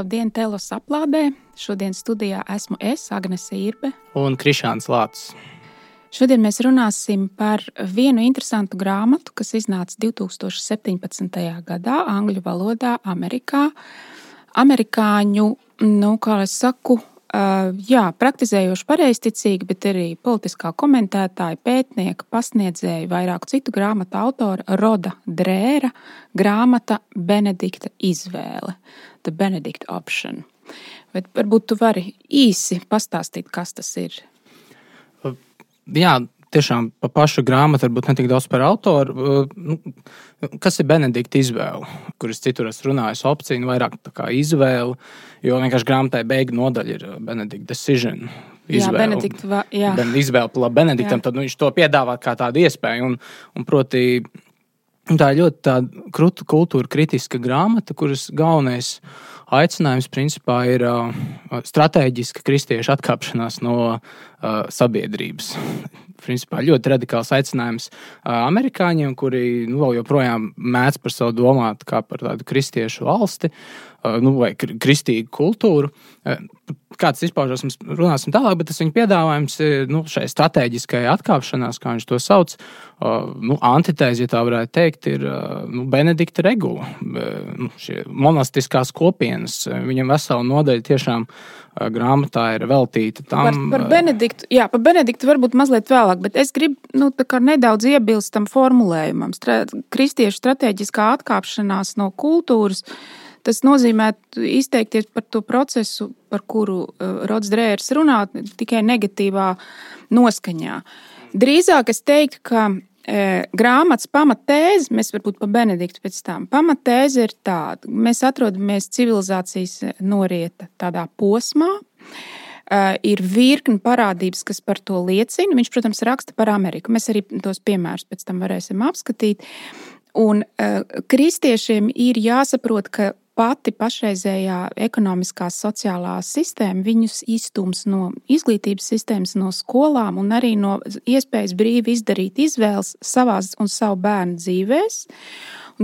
Labdien, Telos aplādē! Šodien studijā esmu es, Agnese Irbe. Un Krišāns Lācis. Šodien mēs runāsim par vienu interesantu grāmatu, kas iznāca 2017. gadā angļu valodā Amerikā. Amerikāņu, nu, kā es saku, jā, praktizējoši pareizticīgi, bet arī politiskā komentētāja, pētnieka, pasniedzēja, vairāku citu grāmatu autora Roda Drēra grāmata Benedikta izvēle, The Benedict Option. Bet varbūt tu vari īsi pastāstīt, kas tas ir. Jā, tiešām par pašu grāmatu, varbūt ne tik daudz par autoru. Nu, kas ir Benedikta izvēle, kuras citur esmu runājis, opcija, nu, vairāk kā izvēle. Jo vienkārši grāmatai beigu nodaļa ir uh, Benedikta decision. Izvēle, jā, Benedikt, va, jā. Ben, izvēle Benediktam, jā. tad nu, viņš to piedāvā kā tādu iespēju. Un, un proti, tā ir ļoti tāda kultūra kritiska grāmata, kuras galvenais aicinājums principā ir uh, strateģiska kristiešu atkāpšanās no uh, sabiedrības. principā ļoti radikāls aicinājums uh, amerikāņiem, kuri nu, joprojām mēdz par savu domāt kā par tādu kristiešu valsti. Uh, nu, vai kristīgu kultūru. Kā tas izpaužās, mēs runāsim tālāk, bet tas viņa piedāvājums nu, šai strateģiskajai atkāpšanās, kā viņš to sauc, nu, antitēze, ja tā varētu teikt, ir nu, Benedikta regula. Nu, monastiskās kopienas, viņam vesela nodaļa tiešām grāmatā ir veltīta tam. Par, par Benediktu, jā, par Benediktu varbūt mazliet vēlāk, bet es gribu nu, nedaudz iebilst tam formulējumam. Stra kristiešu strateģiskā atkāpšanās no kultūras. Uh, Tas nozīmē izteikties par to procesu, par kuru uh, Rods Drērs runā, tikai negatīvā noskaņā. Drīzāk es teiktu, ka e, grāmatas pamatēze, mēs varbūt par Benediktu pēc tam, pamatēze ir tāda, mēs atrodamies civilizācijas norieta tādā posmā, ir virkni parādības, kas par to liecina. Viņš, protams, raksta par Ameriku. Mēs arī tos piemērus pēc tam varēsim apskatīt. Un kristiešiem ir jāsaprot, ka pati pašreizējā ekonomiskā sociālā sistēma viņus izstums no izglītības sistēmas, no skolām un arī no iespējas brīvi izdarīt izvēles savās un savu bērnu dzīvēm.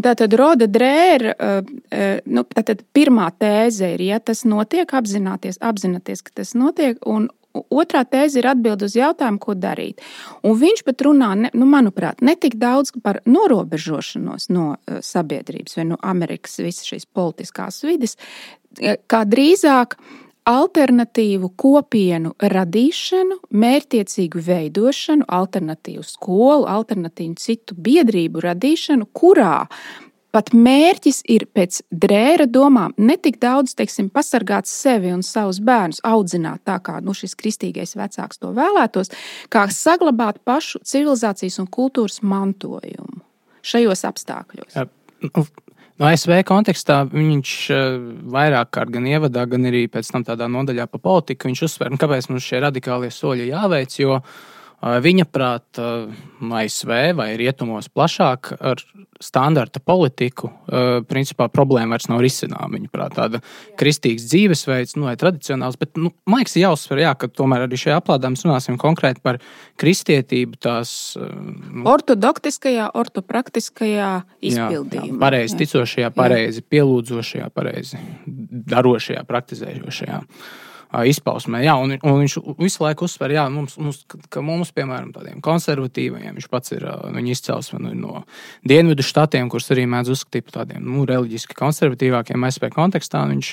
Tātad Roda Drēra, eh, eh, nu, tātad pirmā tēze ir, ja tas notiek, apzināties, apzināties ka tas notiek, un, Otrā tēze ir atbild uz jautājumu, ko darīt. Un viņš pat runā, ne, nu, manuprāt, ne tik daudz par norobežošanos no uh, sabiedrības vai no Amerikas visas šīs politiskās vidas, eh, kā drīzāk alternatīvu kopienu radīšanu, mērķiecīgu veidošanu, alternatīvu skolu, alternatīvu citu biedrību radīšanu, kurā Pat mērķis ir pēc drēra domām ne tik daudz teiksim, pasargāt sevi un savus bērnus, audzināt tā, kā nu, šis kristīgais vecāks to vēlētos, kā saglabāt pašu civilizācijas un kultūras mantojumu šajos apstākļos. Ja, nu, No ASV kontekstā viņš eh, vairāk kārt gan ievadā, gan arī pēc tam tādā nodaļā par politiku. Uzsver, nu, kāpēc mums šie radikālie soļi jāveic. Jo uh, Viņa prāt, ASV vai rietumos plašāk ar standarta politiku, principā problēma vairs nav risināma. Viņa prāt, tāda kristīgs dzīvesveids, nu, vai tradicionāls, bet, nu, man liekas, jāuzsver, jā, ka tomēr arī šajā aplādā mēs runāsim konkrēti par kristietību, tās nu, ortodoktiskajā, ortopraktiskajā izpildījumā. Jā, jā, pareizi ticošajā, pareizi pielūdzošajā, pareizi darošajā, praktizējošajā izpausmē. Jā, un, un viņš visu laiku uzsver, jā, mums, mums, ka mums, piemēram, tādiem konservatīviem, viņš pats ir viņa izcelsme nu, no dienvidu štatiem, kurus arī mēdz uzskatīt par tādiem nu, reliģiski konservatīvākiem SP kontekstā. Viņš,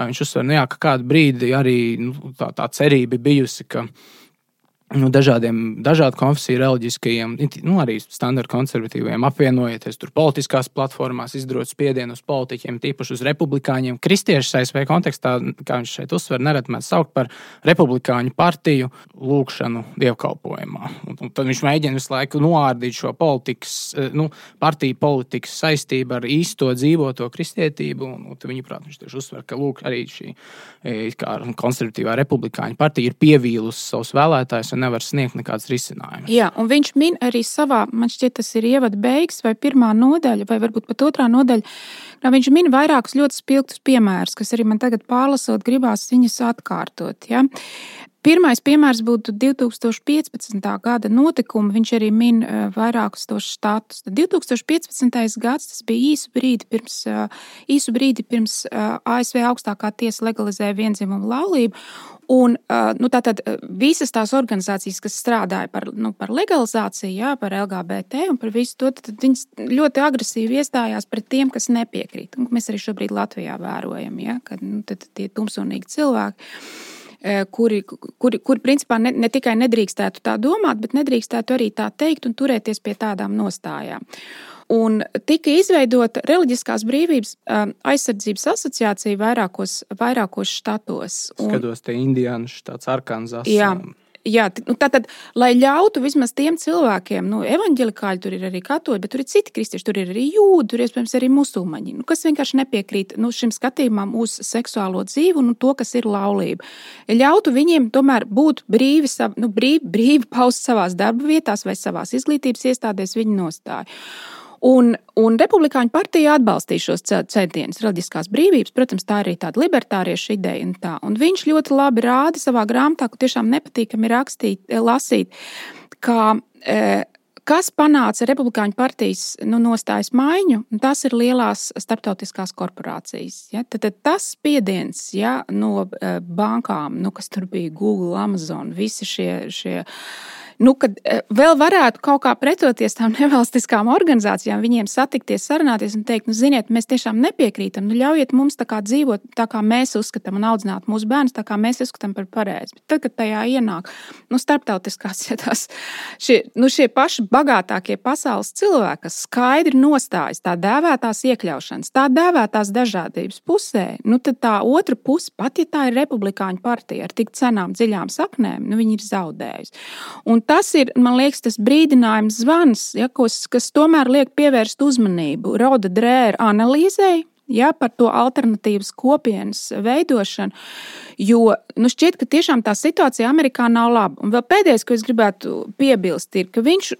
viņš uzsver, nu, jā, ka kādu brīdi arī nu, tā, tā cerība bijusi, ka nu, dažādiem, dažādu konfesiju reliģiskajiem, nu, arī standarta konservatīviem apvienojieties tur politiskās platformās, izdarot spiedienu uz politiķiem, tīpaši uz republikāņiem. Kristiešu ASV kontekstā, kā viņš šeit uzsver, nereti mēs sauc par republikāņu partiju lūkšanu dievkalpojumā. Un, un tad viņš mēģina visu laiku noārdīt šo politikas, eh, nu, partiju politikas saistību ar īsto dzīvoto kristietību. Un, un viņi, prāt, viņš tieši uzsver, ka lūk, arī šī eh, konservatīvā republikāņu partija ir pievīlusi savus vēlētājus nevar sniegt nekādas risinājumus. Jā, un viņš min arī savā, man šķiet, tas ir ievada beigas vai pirmā nodaļa, vai varbūt pat otrā nodaļa. Viņš min vairākus ļoti spilgtus piemērus, kas arī man tagad pārlasot, gribās viņus atkārtot. Ja? Pirmais piemērs būtu 2015. gada notikumi. Viņš arī min vairākus tos štatus. 2015. gads tas bija īsu brīdi pirms, īsu brīdi pirms ASV augstākā tiesa legalizēja vienzimumu laulību. Un, nu, tātad visas tās organizācijas, kas strādāja par, nu, par legalizāciju, jā, par LGBT un par visu to, tad viņas ļoti agresīvi iestājās pret tiem, kas nepiekrīt. Un mēs arī šobrīd Latvijā vērojam, ja, ka nu, tie tumsonīgi cilvēki kuri, kuri, kuri principā ne, ne tikai nedrīkstētu tā domāt, bet nedrīkstētu arī tā teikt un turēties pie tādām nostājām. Un tika izveidota reliģiskās brīvības aizsardzības asociācija vairākos, vairākos štatos. Un, Skatos, te Indiānas štats, Arkansas. Jā. Jā, nu, tātad, lai ļautu vismaz tiem cilvēkiem, nu, evanģelikāļi tur ir arī katoļi, bet tur ir citi kristieši, tur ir arī jūdi, tur iespējams arī musulmaņi, nu, kas vienkārši nepiekrīt nu, šim skatījumam uz seksuālo dzīvi un to, kas ir laulība. Ļautu viņiem tomēr būt brīvi, nu, brīvi, brīvi paust savās darba vietās vai savās izglītības iestādēs viņu nostāju. Un, un Republikāņu partija atbalstīja šos centienus, reliģiskās brīvības. Protams, tā arī tāda libertāriešu ideja. Un, tā. un viņš ļoti labi rāda savā grāmatā, ka tiešām nepatīkami rakstīt, eh, lasīt, ka, e, kas panāca Republikāņu partijas nu, nostājas maiņu, tas ir lielās starptautiskās korporācijas. Ja? Tad, tad tas spiediens ja, no e, bankām, nu, kas tur bija Google, Amazon, visi šie. šie nu, kad e, vēl varētu kaut kā pretoties tām nevalstiskām organizācijām, viņiem satikties, sarunāties un teikt, nu, ziniet, mēs tiešām nepiekrītam, nu, ļaujiet mums tā kā dzīvot tā, kā mēs uzskatām, un audzināt mūsu bērnus tā, kā mēs uzskatām par pareizi. Bet tad, kad tajā ienāk nu, starptautiskās ja tās, šie, nu, šie paši bagātākie pasaules cilvēki, kas skaidri nostājas tā dēvētās iekļaušanas, tā dēvētās dažādības pusē, nu, tad tā otra puse, pat ja tā ir republikāņu partija ar tik cenām dziļām saknēm, nu, viņi ir zaudējusi. Un tas ir, man liekas, tas brīdinājums zvans, ja, kas, kas tomēr liek pievērst uzmanību Rauda drēra analīzei. Ja, par to alternatīvas kopienas veidošanu, jo nu, šķiet, ka tiešām tā situācija Amerikā nav laba. Un vēl pēdējais, ko es gribētu piebilst, ir, ka viņš,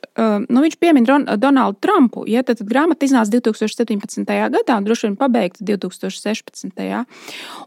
nu, viņš piemin Donaldu Trumpu. Ja, tad, tad grāmata iznāca 2017. gadā, un droši vien pabeigta 2016.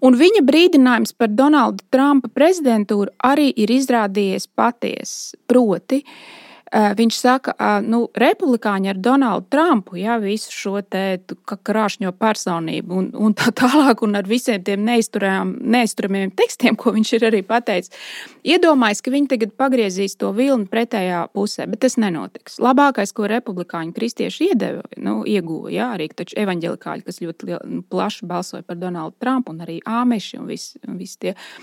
Un viņa brīdinājums par Donalda Trumpa prezidentūru arī ir izrādījies patiess. Proti, uh, Viņš saka, ka nu, republikāņi ar Donaldu Trumpu, ja, visu šo krāšņo personību un, un tā tālāk, un ar visiem tiem neizturamiem tekstiem, ko viņš ir arī pateicis, iedomājas, ka viņi tagad pagriezīs to vilni pretējā pusē, bet tas nenotiks. Labākais, ko republikāņu kristieši iedeva, nu, ieguva, ja, arī taču evaņģelikāļi, kas ļoti liel, nu, plaši balsoja par Donaldu Trumpu, un arī āmeši un visas vis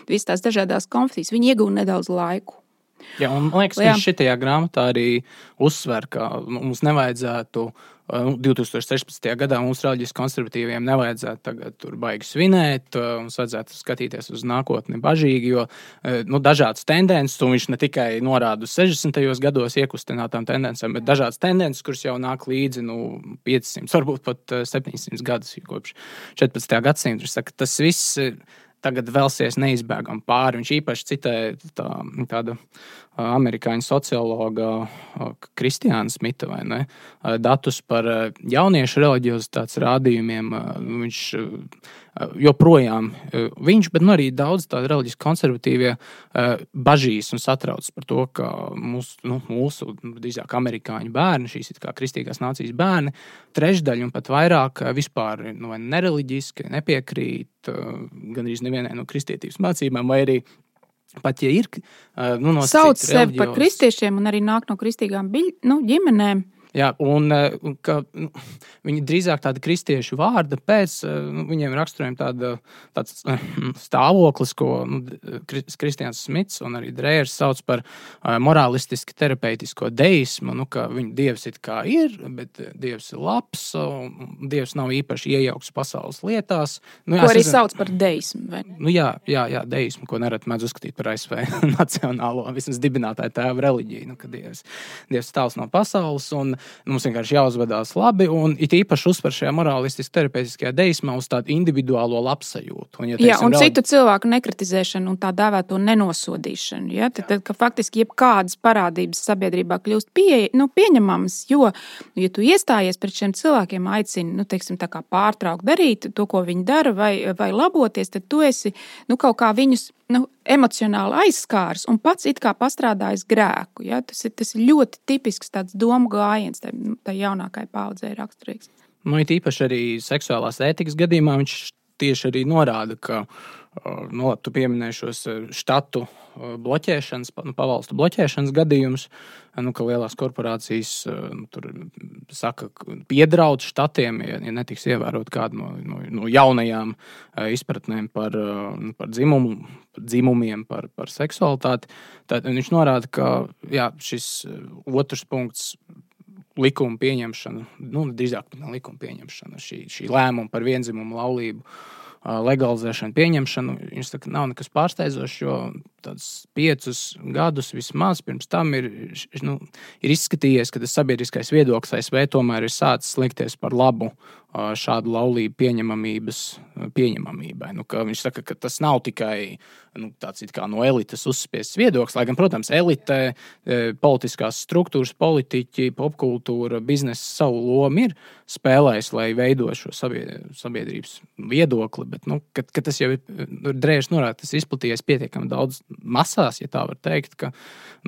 vis tās dažādas konfesijas, viņi ieguva nedaudz laiku. Jā, un man liekas, ka viņš šajā grāmatā arī uzsver, ka mums nevajadzētu 2016. Uh, gadā mums reliģiski konservatīviem nevajadzētu tagad tur baigi svinēt, mums vajadzētu skatīties uz nākotni bažīgi, jo nu, dažādas tendences, un viņš ne tikai norāda uz 60. gados iekustinātām tendencēm, bet dažādas tendences, kuras jau nāk līdzi nu, 500, varbūt pat 700 gadus kopš 14. gadsimta. Tas viss tagad vēlsies neizbēgami pāri. Viņš īpaši citēja tā, tādu amerikāņu sociologa Kristiāna Smita ne, datus par jauniešu reliģiozitātes rādījumiem. Viņš joprojām viņš, bet nu, arī daudz tādu reliģisku konservatīvie bažīs un satrauc par to, ka mūsu, nu, mūsu drīzāk amerikāņu bērni, šīs kā kristīgās nācijas bērni, trešdaļa un pat vairāk vispār nu, nereliģiski nepiekrīt gan arī nevienai no kristietības mācībām, vai arī Pat ja ir nu, no sauc sevi par kristiešiem un arī nāk no kristīgām biļ, nu, ģimenēm. Jā, un, eh, un ka, nu, viņi drīzāk tāda kristiešu vārda pēc eh, nu, viņiem raksturojam tāda, tāds eh, stāvoklis, ko nu, Kristians Smits un arī Drējers sauc par morālistiski terapeitisko deismu. Nu, ka viņa dievs ir kā ir, bet dievs ir labs, dievs nav īpaši iejaukts pasaules lietās. Nu, jā, ko arī sauc par deismu. Nu, jā, jā, jā, deismu, ko nereti mēdz uzskatīt par ASV nacionālo, vismaz dibinātāju tēva reliģiju, nu, ka dievs, dievs tāls no pasaules. Un, Mums vienkārši jāuzvedās labi, un it īpaši uzsver šajā morālistiskajā, terapeitiskajā deismā uz tādu individuālo labsajūtu. Un, ja, teiksim, Jā, un citu cilvēku nekritizēšanu un tā dēvēto nenosodīšanu. Ja? Tad, tad, faktiski jebkādas parādības sabiedrībā kļūst pie, nu, pieņemamas, jo, ja tu iestājies pret šiem cilvēkiem, aicini nu, teiksim, pārtraukt darīt to, ko viņi dara, vai, vai laboties, tad tu esi nu, kaut kā viņus nu, emocionāli aizskārs un pats it kā pastrādājis grēku. Ja? Tas, ir, tas ir ļoti tipisks tāds domu gājiens, tai, tai jaunākajai paudzei raksturīgs. Nu, it īpaši arī seksuālās ētikas gadījumā viņš tieši arī norāda, ka nu, tu pieminēji šos štatu bloķēšanas, nu, pavalstu bloķēšanas gadījumus, nu, ka lielās korporācijas nu, tur saka, piedraud štatiem, ja, ja netiks ievērot kādu no, no, no jaunajām izpratnēm par, nu, par dzimumu, par dzimumiem, par, par seksualitāti. Tad viņš norāda, ka jā, šis otrs punkts likuma pieņemšana, nu, drīzāk likuma pieņemšana, šī, šī lēmuma par vienzimumu laulību legalizēšanu, pieņemšanu. Viņš saka, nav nekas pārsteidzošs, jo tādus piecus gadus vismaz pirms tam ir, nu, ir izskatījies, ka tas sabiedriskais viedoklis ASV tomēr ir sācis slikties par labu šādu laulību pieņemamības pieņemamībai. Nu, viņš saka, ka tas nav tikai nu, tāds no elites uzspiests viedoklis, lai gan, protams, elite, politiskās struktūras, politiķi, popkultūra, biznesa savu lomu ir spēlējis, lai veidotu šo sabiedrības viedokli. Bet, nu, kad, kad tas jau ir drēžs norādīts, tas izplatījies pietiekami daudz masās, ja tā var teikt, ka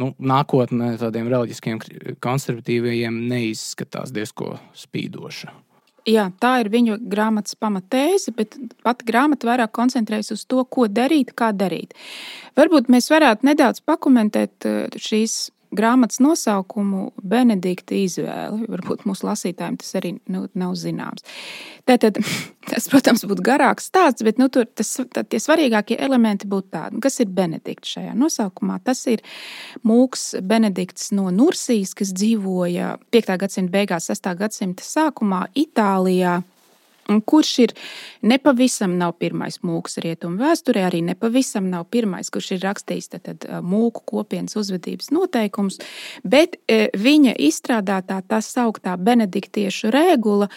nu, nākotnē tādiem reliģiskiem konservatīviem neizskatās diezko spīdoša. Jā, tā ir viņu grāmatas pamatēze, bet pati grāmata vairāk koncentrējas uz to, ko darīt, kā darīt. Varbūt mēs varētu nedaudz pakomentēt eh, šīs grāmatas nosaukumu Benedikta izvēle. Varbūt mūsu lasītājiem tas arī nu, nav zināms. Tātad, tas, protams, būtu garāks stāsts, bet nu, tur tas, tā, tie svarīgākie elementi būtu tādi, kas ir Benedikts šajā nosaukumā. Tas ir mūks Benedikts no Nursijas, kas dzīvoja 5. gadsimta beigās, 6. gadsimta sākumā Itālijā kurš ir nepavisam nav pirmais mūks rietumu vēsturē, arī nepavisam nav pirmais, kurš ir rakstījis tad, mūku kopienas uzvedības noteikumus, bet viņa izstrādātā tā sauktā benediktiešu regula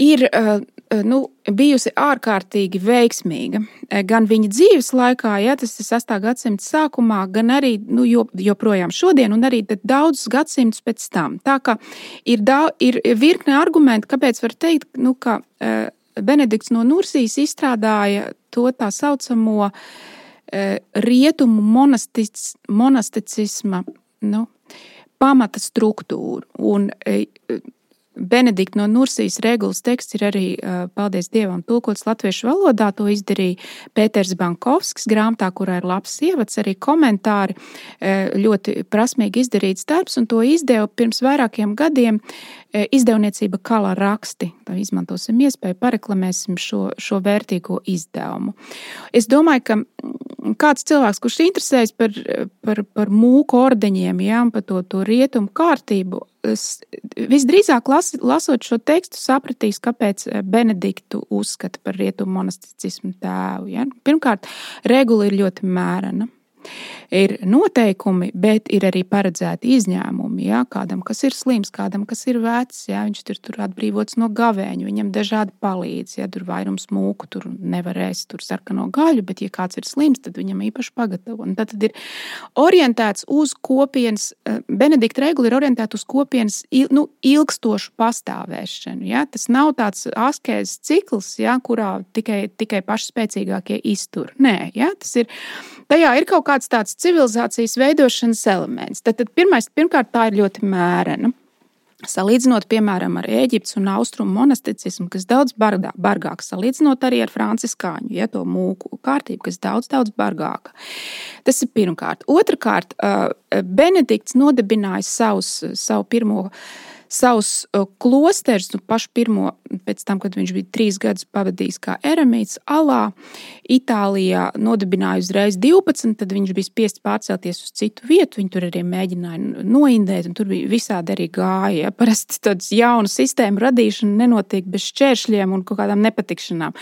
ir nu, bijusi ārkārtīgi veiksmīga. Gan viņa dzīves laikā, ja tas ir 6. gadsimta sākumā, gan arī nu, joprojām šodien, un arī daudzus gadsimtus pēc tam. Tā kā ir, daudz, ir virkne argumentu, kāpēc var teikt, nu, ka Benedikts no Nursijas izstrādāja to tā saucamo rietumu monastic, monasticisma nu, pamata struktūru. Un, Benedikta no Nursijas regulas teksts ir arī, paldies Dievam, tulkots latviešu valodā. To izdarīja Pēters Bankovskis grāmatā, kurā ir labs ievads, arī komentāri. Ļoti prasmīgi izdarīts darbs, un to izdeva pirms vairākiem gadiem izdevniecība Kala raksti. Tā izmantosim iespēju, pareklamēsim šo, šo vērtīgo izdevumu. Es domāju, ka kāds cilvēks, kurš interesējas par, par, par mūku ordeņiem, ja, par to, to rietumu kārtību, visdrīzāk las, lasot šo tekstu, sapratīs, kāpēc Benediktu uzskata par rietumu monasticismu tēvu. Ja. Pirmkārt, regula ir ļoti mērena ir noteikumi, bet ir arī paredzēti izņēmumi. Jā, kādam, kas ir slims, kādam, kas ir vecs, jā, viņš tur, tur atbrīvots no gavēņa, viņam dažādi palīdz. Ja tur vairums mūku, tur nevar ēst tur sarkano gaļu, bet, ja kāds ir slims, tad viņam īpaši pagatavo. Un tad, tad ir orientēts uz kopienas, eh, Benedikta regula ir orientēta uz kopienas nu, ilgstošu pastāvēšanu. Ja? Tas nav tāds askēzes cikls, ja, kurā tikai, tikai paši spēcīgākie iztur. Nē, ja? tas ir tajā ir kaut kāds tāds civilizācijas veidošanas elements. Tad, tad pirmais, pirmkārt, tā ir ļoti mērena. Salīdzinot, piemēram, ar Eģiptes un Austrumu monasticismu, kas daudz bargā, bargāks, salīdzinot arī ar franciskāņu, ja to mūku kārtību, kas daudz, daudz bargāka. Tas ir pirmkārt. Otrakārt, Benedikts nodibināja savus, savu pirmo savus klosterus, nu, pašu pirmo, pēc tam, kad viņš bija trīs gadus pavadījis kā eremīts Alā, Itālijā nodibināja uzreiz 12, tad viņš bija spiests pārcelties uz citu vietu. Viņi tur arī mēģināja noindēt, un tur bija visādi arī gāja. Ja? Parasti tādas jaunu sistēmu radīšana nenotiek bez šķēršļiem un kaut kādām nepatikšanām.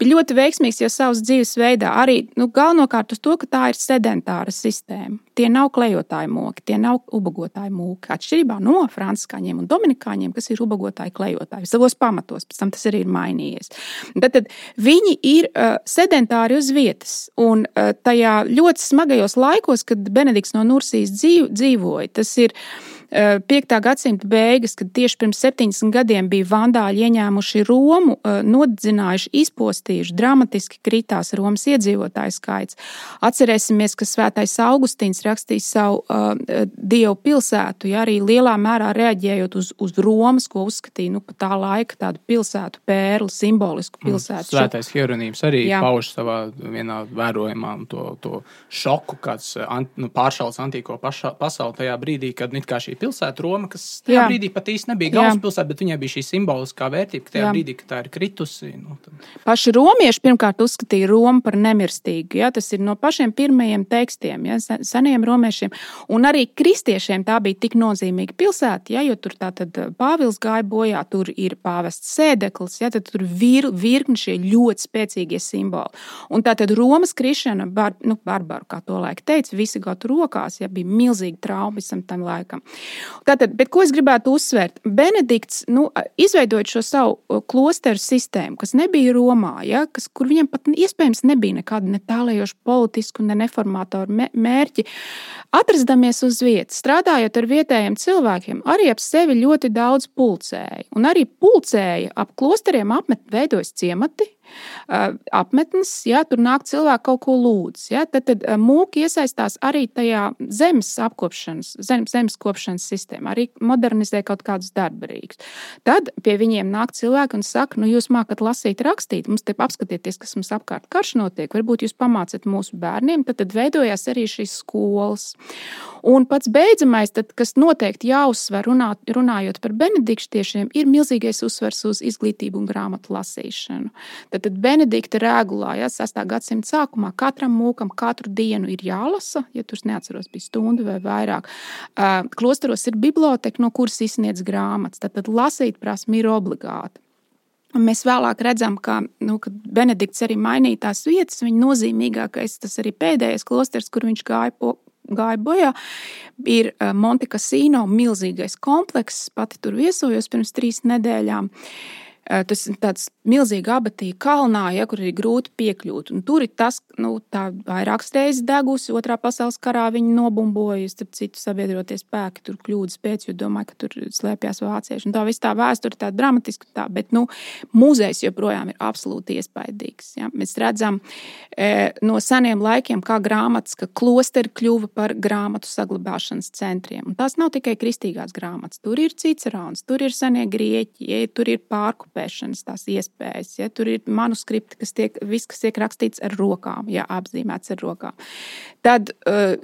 Bija ļoti veiksmīgs jau savas dzīves veidā, arī nu, galvenokārt uz to, ka tā ir sedentāra sistēma. Tie nav klejotāji moki, tie nav ubagotāji mūki. Atšķirībā no franciskāņiem un dominikāņiem, kas ir ubagotāji, klejotāji savos pamatos, pēc tam tas arī ir mainījies. Tad, tad viņi ir uh, sedentāri uz vietas. Un uh, tajā ļoti smagajos laikos, kad Benedikts no Nursijas dzīv, dzīvoja, tas ir 5. gadsimta beigas, kad tieši pirms 70 gadiem bija vandāļi ieņēmuši Romu, nodedzinājuši, izpostījuši, dramatiski kritās Romas iedzīvotāju skaits. Atcerēsimies, ka Svētais Augustīns rakstīja savu uh, dievu pilsētu, ja arī lielā mērā reaģējot uz, uz Romas, ko uzskatīja nu, pa tā laika tādu pilsētu pērli, simbolisku mm, pilsētu. Svētais Hieronīms arī Jā. pauž savā vienā vērojumā to, to šoku, kāds ant, nu, pāršāls antīko paša, pasauli tajā brīdī, kad it kā šī pilsēta Roma, kas tajā Jā. brīdī pat īsti nebija galvaspilsēta, bet viņai bija šī simboliskā vērtība, ka tajā Jā. brīdī, kad tā ir kritusi. Nu, tad... Paši romieši pirmkārt uzskatīja Romu par nemirstīgu. Ja? Tas ir no pašiem pirmajiem tekstiem, ja? seniem romiešiem. Un arī kristiešiem tā bija tik nozīmīga pilsēta, ja? jo tur tātad Pāvils gāja bojā, tur ir pāvests sēdeklis, ja? tad tur vir, virkni šie ļoti spēcīgie simboli. Un tātad Romas krišana, bar, nu, barbaru, kā to laika teica, visi gatu rokās, ja bija milzīgi trauma visam tam laikam. Tātad, bet ko es gribētu uzsvērt? Benedikts, nu, izveidojot šo savu klosteru sistēmu, kas nebija Romā, ja, kas, kur viņam pat iespējams nebija nekāda ne tālējoša politisku, ne neformātoru mērķi, atrastamies uz vietas, strādājot ar vietējiem cilvēkiem, arī ap sevi ļoti daudz pulcēja. Un arī pulcēja ap klosteriem apmet veidojas ciemati, apmetnes, ja tur nāk cilvēki kaut ko lūdz. Ja, tad, tad mūki iesaistās arī tajā zemes apkopšanas, zemes, zemes kopšanas sistēmā, arī modernizē kaut kādus darbarīgus. Tad pie viņiem nāk cilvēki un saka, nu, jūs mākat lasīt, rakstīt, mums te apskatieties, kas mums apkārt karš notiek, varbūt jūs pamācat mūsu bērniem, tad, tad veidojās arī šīs skolas. Un pats beidzamais, tad, kas noteikti jāuzsver runāt, runājot par benediktiešiem, ir milzīgais uzsvers uz izglītību un grāmatu lasīšanu. Tad, tad Benedikta regulā, ja 6. gadsimta sākumā, katram mūkam katru dienu ir jālasa, ja tur neatceros, bija stunda vai vairāk. Klosteros ir biblioteka, no kuras izsniedz grāmatas. Tad, tad lasīt prasme ir obligāta. Un mēs vēlāk redzam, ka nu, Benedikts arī mainīja tās vietas. Viņa nozīmīgākais, tas arī pēdējais klosters, kur viņš gāja po, gāja bojā, ir Monte Casino milzīgais komplekss. Pati tur viesojos pirms trīs nedēļām. Uh, tas ir tāds milzīgs abatija kalnā, ja, kur ir grūti piekļūt. Un tur ir tas, nu, tā vairākas reizes degusi. Otrā pasaules karā viņi nobumboja, starp citu, sabiedrotie spēki tur kļūdas pēc, jo domāju, ka tur slēpjas vācieši. Un tā viss tā vēsture tā dramatiska, tā, bet nu, muzejs joprojām ir absolūti iespaidīgs. Ja. Mēs redzam e, no seniem laikiem, kā grāmatas, ka klosteri kļuva par grāmatu saglabāšanas centriem. Un tās nav tikai kristīgās grāmatas. Tur ir cicerons, tur ir senie grieķi, ja, tur ir pārku kopēšanas tās iespējas. Ja? Tur ir manuskripti, kas tiek, viss, kas tiek rakstīts ar rokām, ja apzīmēts ar rokām. Tad uh,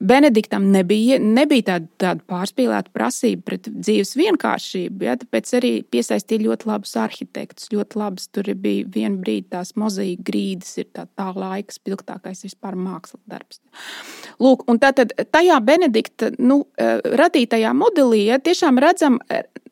Benediktam nebija, nebija tāda, tāda pārspīlēta prasība pret dzīves vienkāršību, ja? tāpēc arī piesaistīja ļoti labus arhitektus. Ļoti labus tur bija viena brīdi tās mozaīka grīdas, ir tā, tā laika spilgtākais vispār mākslas darbs. Lūk, un tātad tajā Benedikta nu, uh, radītajā modelī ja, tiešām redzam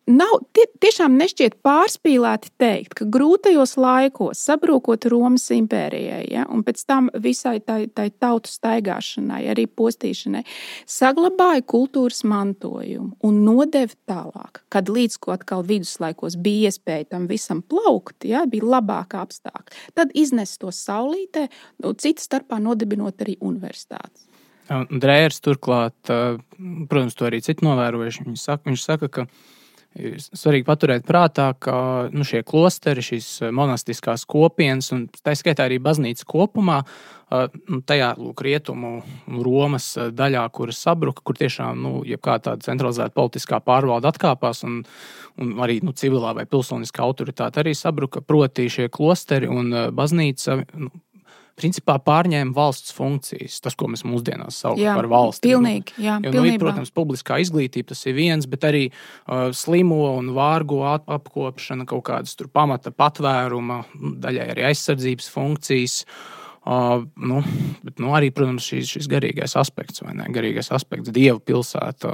nav tie, tiešām nešķiet pārspīlēti teikt, ka grūtajos laikos, sabrūkot Romas impērijai, ja, un pēc tam visai tai, tai tautu staigāšanai, arī postīšanai, saglabāja kultūras mantojumu un nodeva tālāk. Kad līdz ko atkal viduslaikos bija iespēja tam visam plaukt, ja, bija labāka apstākļa, tad iznes to saulītē, nu, citas starpā nodibinot arī universitātes. Drērs turklāt, protams, to arī citi novērojuši. Viņš saka, viņš saka ka svarīgi paturēt prātā, ka nu, šie klosteri, šīs monastiskās kopienas, un tā skaitā arī baznīca kopumā, nu, tajā lūk, rietumu Romas daļā, kuras sabruka, kur tiešām nu, kāda centralizēta politiskā pārvalde atkāpās, un, un arī nu, civilā vai pilsoniskā autoritāte arī sabruka. Proti, šie klosteri un baznīca nu, principā pārņēma valsts funkcijas. Tas, ko mēs mūsdienās saucam jā, par valsti. Pilnīgi, jā, jo, nu, ir, protams, publiskā izglītība tas ir viens, bet arī uh, slimo un vārgo apkopšana, kaut kādas pamata patvēruma, daļai arī aizsardzības funkcijas. Uh, nu, bet, nu, arī, protams, šis, šis garīgais aspekts, vai ne? Garīgais aspekts, dieva pilsēta,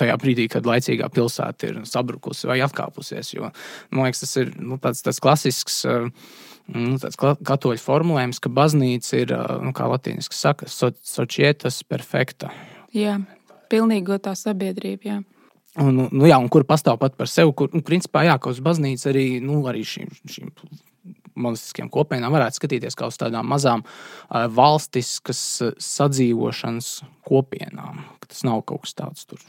tajā brīdī, kad laicīgā pilsēta ir sabrukusi vai atkāpusies. Jo, man liekas, tas ir nu, tāds, tāds klasisks. Uh, nu, tāds katoļu formulējums, ka baznīca ir, nu, kā latīniski saka, societas perfekta. Jā, pilnīgotā sabiedrība. Jā. Un, nu, jā, un kur pastāv pat par sevi, kur, nu, principā, jā, ka uz baznīcu arī, nu, arī šīm, šīm monistiskiem kopienām varētu skatīties kā uz tādām mazām uh, valstiskas sadzīvošanas kopienām. Tas nav kaut kas tāds tur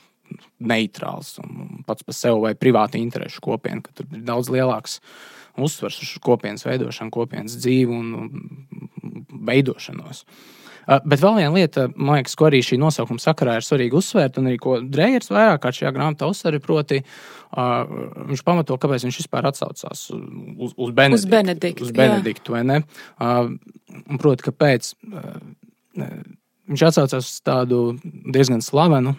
neitrāls un pats par sevi vai privāti interešu kopiena, ka tur ir daudz lielāks uzsvars uz kopienas veidošanu, kopienas dzīvi un veidošanos. Bet vēl viena lieta, liekas, ko arī šī nosaukuma sakarā ir svarīgi uzsvērt, un arī ko Dreigers vairāk kā šajā grāmatā uzsver, proti, uh, viņš pamato, kāpēc viņš vispār atsaucās uz, uz Benediktu. Uz Benediktu, uz Benediktu vai ne? Uh, proti, kāpēc uh, viņš atsaucās uz tādu diezgan slavenu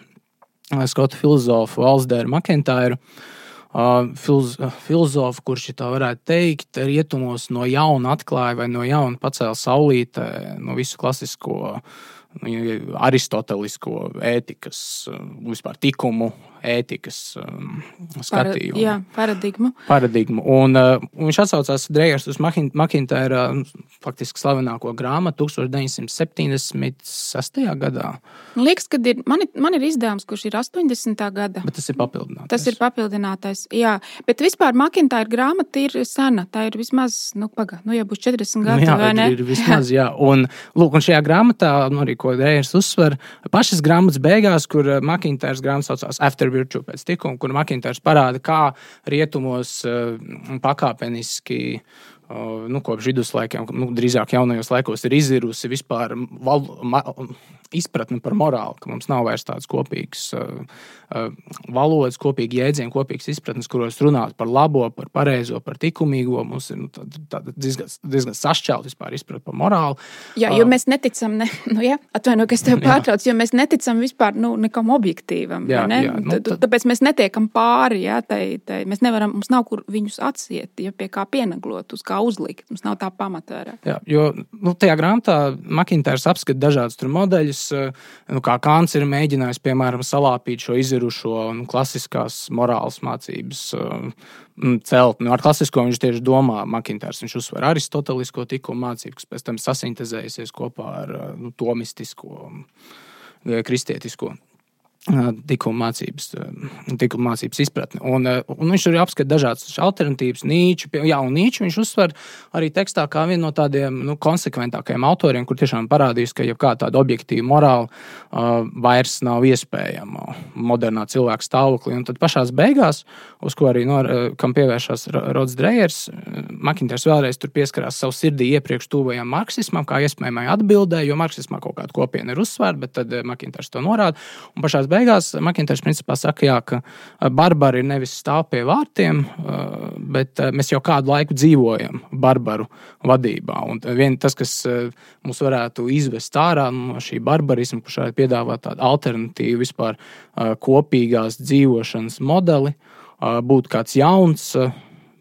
skotu filozofu Alsdēru Makentāru. Uh, filozofu, kurš tā varētu teikt, rietumos no jauna atklāja vai no jauna pacēla saulītē no visu klasisko, aristotelisko ētikas, vispār tikumu ētikas um, skatījumu. Jā, paradigmu. paradigmu. Un, uh, un viņš atsaucās Dreigers uz Makintēra faktiski slavenāko grāmatu 1976. gadā. Liekas, ka ir, man, ir, man ir izdevums, kurš ir 80. gada. Bet tas ir papildinātais. Tas ir papildinātais, jā. Bet vispār Makintēra grāmata ir sena. Tā ir vismaz, nu, pagā, nu, jau būs 40 gadi, nu, jā, vai ne? Ir vismaz, jā. Un, lūk, un šajā grāmatā, nu, arī ko Dreigers uzsver, pašas grāmatas beigās, kur uh, Makintērs grāmata saucās After virtue pēc tikuma, kur Makintārs parāda, kā rietumos uh, pakāpeniski nu, kopš viduslaikiem, nu, drīzāk jaunajos laikos, ir izirusi vispār val, ma, izpratni par morāli, ka mums nav vairs tādas kopīgas uh, uh, valodas, kopīgi jēdzieni, kopīgas izpratnes, kuros runāt par labo, par pareizo, par likumīgo. Mums ir nu, tāda, tāda diezgan, diezgan sašķelta vispār izpratne par morāli. Jā, jo uh, mēs neticam, ne, nu, jā, atvainojiet, ka es tev pārtraucu, jo mēs neticam vispār nu, nekam objektīvam. Jā, ne? jā, nu, tad... Tāpēc mēs netiekam pāri. Jā, tai, tai, mēs nevaram, mums nav kur viņus atsiet, ja pie kā pieneglot, uz kā uzlikt. Mums nav tā pamata. Jā, jo nu, tajā grāmatā Makintārs apskata dažādus modeļus, nu, kā Kāns ir mēģinājis, piemēram, salāpīt šo izirušo nu, klasiskās morāles mācības celt. Nu, ar klasisko viņš tieši domā, Makintārs. Viņš uzsver aristotelisko tikumu mācību, kas pēc tam sasintezējusies kopā ar nu, tomistisko, kristietisko tikuma mācības, tikuma mācības izpratni. Un, un viņš arī apskata dažādas alternatīvas. Nīču, jā, un Nīču viņš uzsver arī tekstā kā vienu no tādiem nu, konsekventākajiem autoriem, kur tiešām parādījis, ka jau kāda objektīva morāla uh, vairs nav iespējama modernā cilvēka stāvoklī. Un tad pašā beigās, uz ko arī no, kam pievēršās Rods Drejers, Makinters vēlreiz pieskarās savu sirdī iepriekš tuvajam marksismam, kā iespējamai atbildē, jo marksismā kaut kāda kopiena ir uzsvērta, bet tad Makinters to norāda. Beigās Makintārs principā saka, jā, ka barbari nevis stāv pie vārtiem, bet mēs jau kādu laiku dzīvojam barbaru vadībā. Un vien tas, kas mums varētu izvest ārā no šī barbarisma, kurš varētu piedāvāt tādu alternatīvu vispār kopīgās dzīvošanas modeli, būtu kāds jauns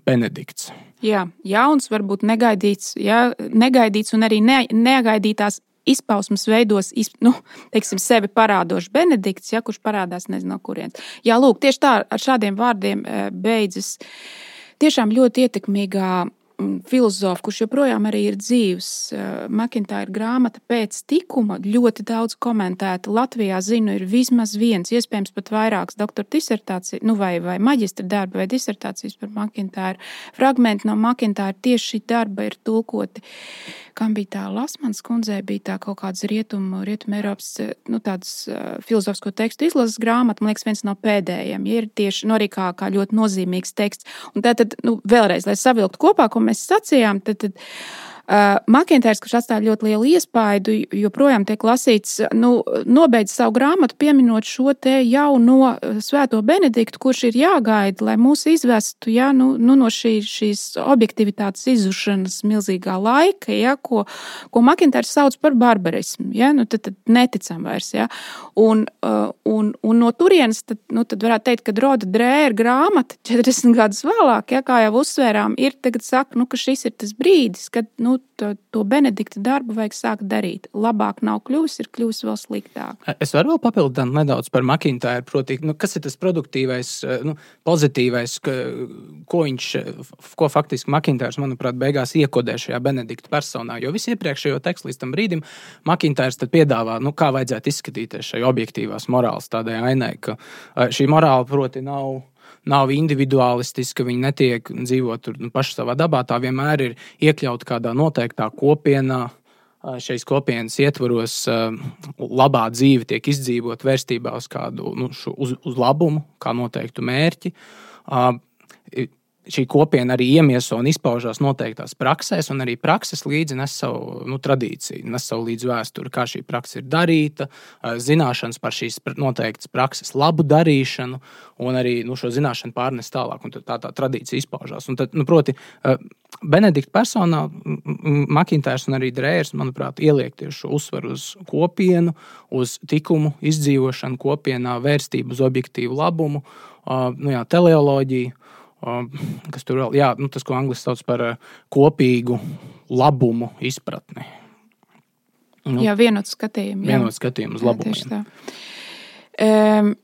Benedikts. Jā, jauns, varbūt negaidīts, jā, negaidīts un arī ne, negaidītās izpausmes veidos izp, nu, teiksim, sevi parādošs Benedikts, ja, kurš parādās nezinu no kurienes. Jā, lūk, tieši tā ar šādiem vārdiem eh, beidzas tiešām ļoti ietekmīgā filozofu, kurš joprojām ir dzīves. Makintāra grāmata pēc tikuma ļoti daudz komentēta. Latvijā, zinu, ir vismaz viens, iespējams, pat vairākas doktora disertācijas, nu, vai, vai maģistra darba, vai disertācijas par Makintāru. Fragmenti no Makintāra tieši šī darba ir tulkoti kam bija tā Lasmanas kundzei, bija tā kaut kādas rietumu, rietumu Eiropas nu, tādas, filozofisko tekstu izlases grāmata, man liekas, viens no pēdējiem. Ja ir tieši nu, kā, ļoti nozīmīgs teksts. Un tātad, nu, vēlreiz, lai savilktu kopā, ko mēs sacījām, tad, tad Uh, Makintērs, kurš atstāja ļoti lielu iespaidu, joprojām tiek lasīts, nu, nobeidz savu grāmatu, pieminot šo te jauno uh, svēto Benediktu, kurš ir jāgaida, lai mūs izvestu ja, nu, nu, no šī, šīs objektivitātes izušanas milzīgā laika, ja, ko, ko Makintērs sauc par barbarismu. Ja, nu, tad, tad neticam vairs. Ja. Un, uh, un, un no turienes tad, nu, tad varētu teikt, ka Roda Drēra grāmata 40 gadus vēlāk, ja, kā jau uzsvērām, ir tagad saka, nu, ka šis ir tas brīdis, kad nu, nu, to, to Benedikta darbu vajag sākt darīt. Labāk nav kļuvis, ir kļuvis vēl sliktāk. Es varu vēl papildināt nedaudz par Makintāru. Proti, nu, kas ir tas produktīvais, nu, pozitīvais, ka, ko viņš, ko faktiski Makintārs, manuprāt, beigās iekodē šajā Benedikta personā. Jo visu iepriekšējo tekstu līdz tam brīdim Makintārs piedāvā, nu, kā vajadzētu izskatīties šai objektīvās morāles tādai ainai, ka šī morāla, proti, nav nav individualistiska, viņi netiek dzīvot tur nu, paši savā dabā. Tā vienmēr ir iekļauta kādā noteiktā kopienā. šīs kopienas ietvaros labā dzīve tiek izdzīvot vērstībā uz kādu nu, šo, uz, uz labumu, kā noteiktu mērķi šī kopiena arī iemieso un izpaužās noteiktās praksēs, un arī prakses līdzi nes savu nu, tradīciju, nes savu līdzi vēsturi, kā šī praksa ir darīta, zināšanas par šīs noteiktas prakses labu darīšanu, un arī nu, šo zināšanu pārnest tālāk, un tā tā tradīcija izpaužās. Un tad, nu, proti, Benedikta personā Makintārs un arī Drērs, manuprāt, ieliek tieši uzsvaru uz kopienu, uz tikumu izdzīvošanu kopienā, vērstību uz objektīvu labumu, nu, jā, teleoloģiju kas tur vēl, jā, nu, tas, ko angļuiski sauc par kopīgu labumu izpratni. Nu, jā, vienot skatījumu. Vienot skatījumu uz labumu. Um,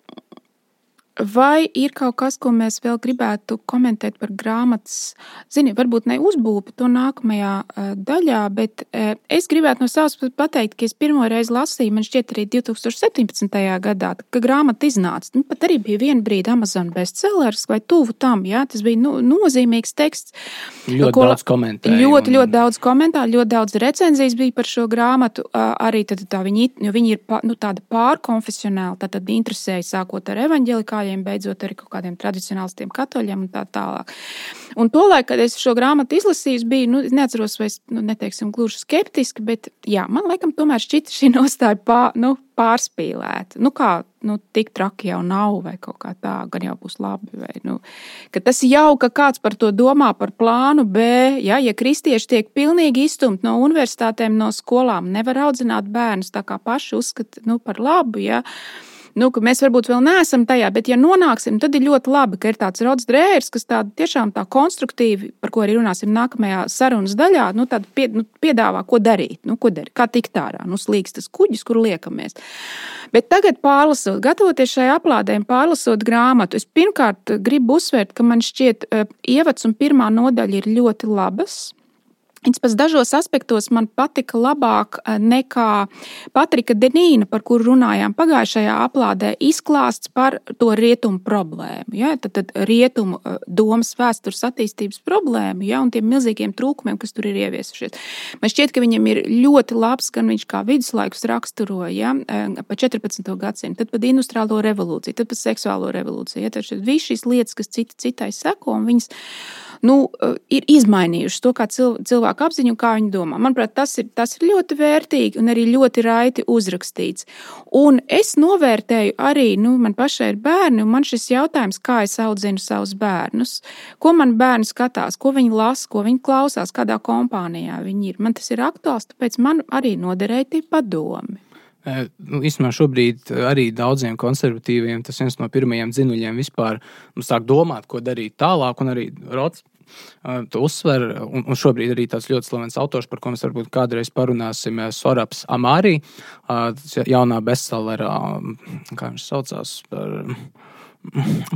Vai ir kaut kas, ko mēs vēl gribētu komentēt par grāmatas, zini, varbūt ne uzbūvi to nākamajā uh, daļā, bet uh, es gribētu no savas puses pateikt, ka es pirmo reizi lasīju, man šķiet, arī 2017. gadā, kad grāmata iznāca. Nu, pat arī bija viena brīdi Amazon bestsellers vai tuvu tam, jā, tas bija nu, nozīmīgs teksts. Ļoti ko, daudz komentāru. Ļoti, un... ļoti daudz komentāru, ļoti daudz recenzijas bija par šo grāmatu. Uh, arī tad, tā viņi, viņi ir nu, tāda pārkonfesionāla, tad, tad interesēja sākot ar evaņģelikāļiem ebrejiem, beidzot arī kaut kādiem tradicionālistiem katoļiem un tā tālāk. Un tolaik, kad es šo grāmatu izlasīju, biju, nu, neatceros, vai es, nu, neteiksim, gluži skeptiski, bet, jā, man laikam tomēr šķita šī nostāja pār, nu, pārspīlēta. Nu, kā, nu, tik traki jau nav, vai kaut kā tā, gan jau būs labi. Vai, nu, tas jau, ka kāds par to domā, par plānu B, ja, ja kristieši tiek pilnīgi izstumti no universitātēm, no skolām, nevar audzināt bērnus tā kā paši uzskata nu, par labu. Ja, nu, ka mēs varbūt vēl neesam tajā, bet, ja nonāksim, tad ir ļoti labi, ka ir tāds rodas drērs, kas tā tiešām tā konstruktīvi, par ko arī runāsim nākamajā sarunas daļā, nu, pie, nu, piedāvā, ko darīt, nu, ko darīt, kā tikt ārā, nu, slīgs tas kuģis, kur liekamies. Bet tagad, pārlasot, gatavoties šai aplādēm, pārlasot grāmatu, es pirmkārt gribu uzsvērt, ka man šķiet, eh, ievads un pirmā nodaļa ir ļoti labas. Pēc dažos aspektos man patika labāk eh, nekā Patrika Denīna, par kuru runājām pagājušajā aplādē, izklāsts par to rietumu problēmu. Ja? Tad, tad rietumu eh, domas vēstures attīstības problēmu ja? un tiem milzīgiem trūkumiem, kas tur ir ieviesušies. Man šķiet, ka viņam ir ļoti labs, gan viņš kā viduslaikus raksturoja ja? Eh, pa 14. gadsimtu, tad par industriālo revolūciju, tad par seksuālo revolūciju. Ja? Tad visas šīs lietas, kas cita citai seko, viņas nu, eh, ir izmainījušas to, cilvēku apziņu kā viņi domā. Manuprāt, tas ir, tas ir ļoti vērtīgi un arī ļoti raiti uzrakstīts. Un es novērtēju arī, nu, man pašai ir bērni, un man šis jautājums, kā es audzinu savus bērnus, ko man bērni skatās, ko viņi lasa, ko viņi klausās, kādā kompānijā viņi ir. Man tas ir aktuāls, tāpēc man arī noderēja tie padomi. Nu, īstenībā šobrīd arī daudziem konservatīviem tas viens no pirmajiem dzinuļiem vispār nu, sāk domāt, ko darīt tālāk. Un arī Rots to uzsver. Un, un šobrīd arī tāds ļoti slavens autors, par ko mēs varbūt kādreiz parunāsim, Soraps Amārī, jaunā bestsellerā, kā viņš saucās. Par,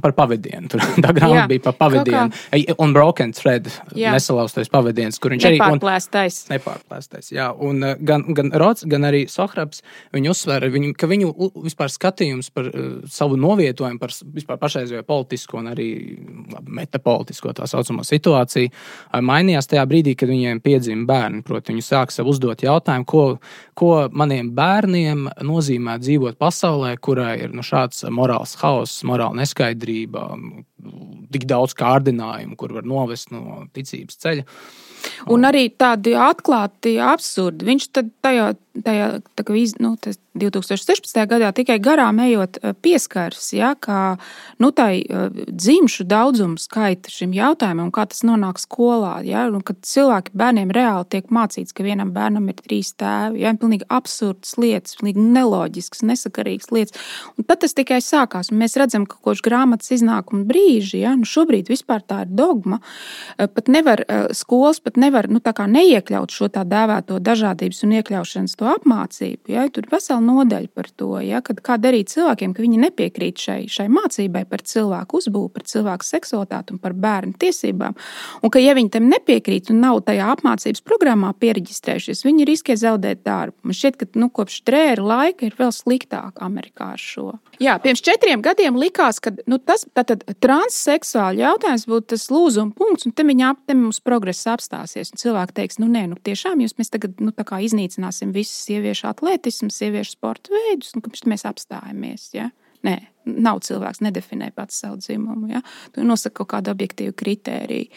par pavadienu. Tur tā grāmata bija par pavadienu. Un Broken Thread, jā. nesalauztais pavadiens, kur viņš arī nepārplēstais. Un, nepārplēstais. Jā, un uh, gan, gan Rots, gan arī Sohraps, viņi uzsver, viņu, ka viņu vispār skatījums par uh, savu novietojumu, par vispār pašreizējo politisko un arī metapolitisko tā saucamo situāciju, mainījās tajā brīdī, kad viņiem piedzima bērni. Proti, viņi sāk sev uzdot jautājumu, ko, ko maniem bērniem nozīmē dzīvot pasaulē, kurā ir nu, šāds morāls haoss, morāls neskaidrība, tik daudz kārdinājumu, kur var novest no ticības ceļa. Un arī tādi atklāti absurdi. Viņš tajā, tajā iz, nu, 2016. gadā tikai garām ejot eh, pieskaras, ja, kā nu, tai eh, dzimšu daudzumu skaita šim jautājumam, kā tas nonāk skolā. Ja, un, kad cilvēki bērniem reāli tiek mācīts, ka vienam bērnam ir trīs tēvi, ja, pilnīgi absurdas lietas, pilnīgi neloģiskas, nesakarīgas lietas. Un tad tas tikai sākās. Mēs redzam, ka kopš grāmatas iznākuma brīža, ja, nu šobrīd vispār tā ir dogma, pat nevar skolas pat nevar nu, neiekļaut šo tā dēvēto dažādības un iekļaušanas to apmācību. Ja? Tur ir vesela nodaļa par to, ja? Kad, kā darīt cilvēkiem, ka viņi nepiekrīt šai, šai mācībai par cilvēku uzbūvi, par cilvēku seksualitāti un par bērnu tiesībām. Un ka, ja viņi tam nepiekrīt un nav tajā apmācības programmā pieregistrējušies, viņi riskē zaudēt darbu. Man šķiet, ka nu, kopš drēra laika ir vēl sliktāk Amerikā ar šo. Jā, pirms četriem gadiem likās, ka nu, tas transseksuāli jautājums būtu tas lūzuma punkts, un te viņa aptem mums progress apstāsies. Cilvēki teiks, nu nē, nu tiešām jūs mēs tagad nu, iznīcināsim visu sieviešu atletismu, sieviešu sporta veidus, un kāpēc mēs apstājamies. Ja? Nē, nav cilvēks, nedefinē pats savu dzimumu. Ja? Tu nosaka kaut kādu objektīvu kritēriju.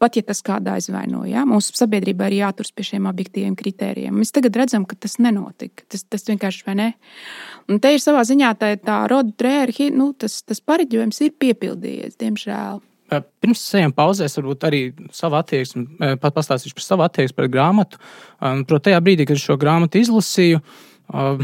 Pat ja tas kādā aizvaino, ja? mūsu sabiedrībā ir jāturas pie šiem objektīviem kritērijiem. Mēs tagad redzam, ka tas nenotika. Tas, tas vienkārši vai ne. Un te ir savā ziņā tā, tā roda trēra, nu, tas, tas pareģojums ir piepildījies, diemžēl. Pirms ejam pauzēs, varbūt arī savu attieksmi, pat pastāstīšu par savu attieksmi pret grāmatu. Protams, tajā brīdī, kad šo grāmatu izlasīju, uh, Uh,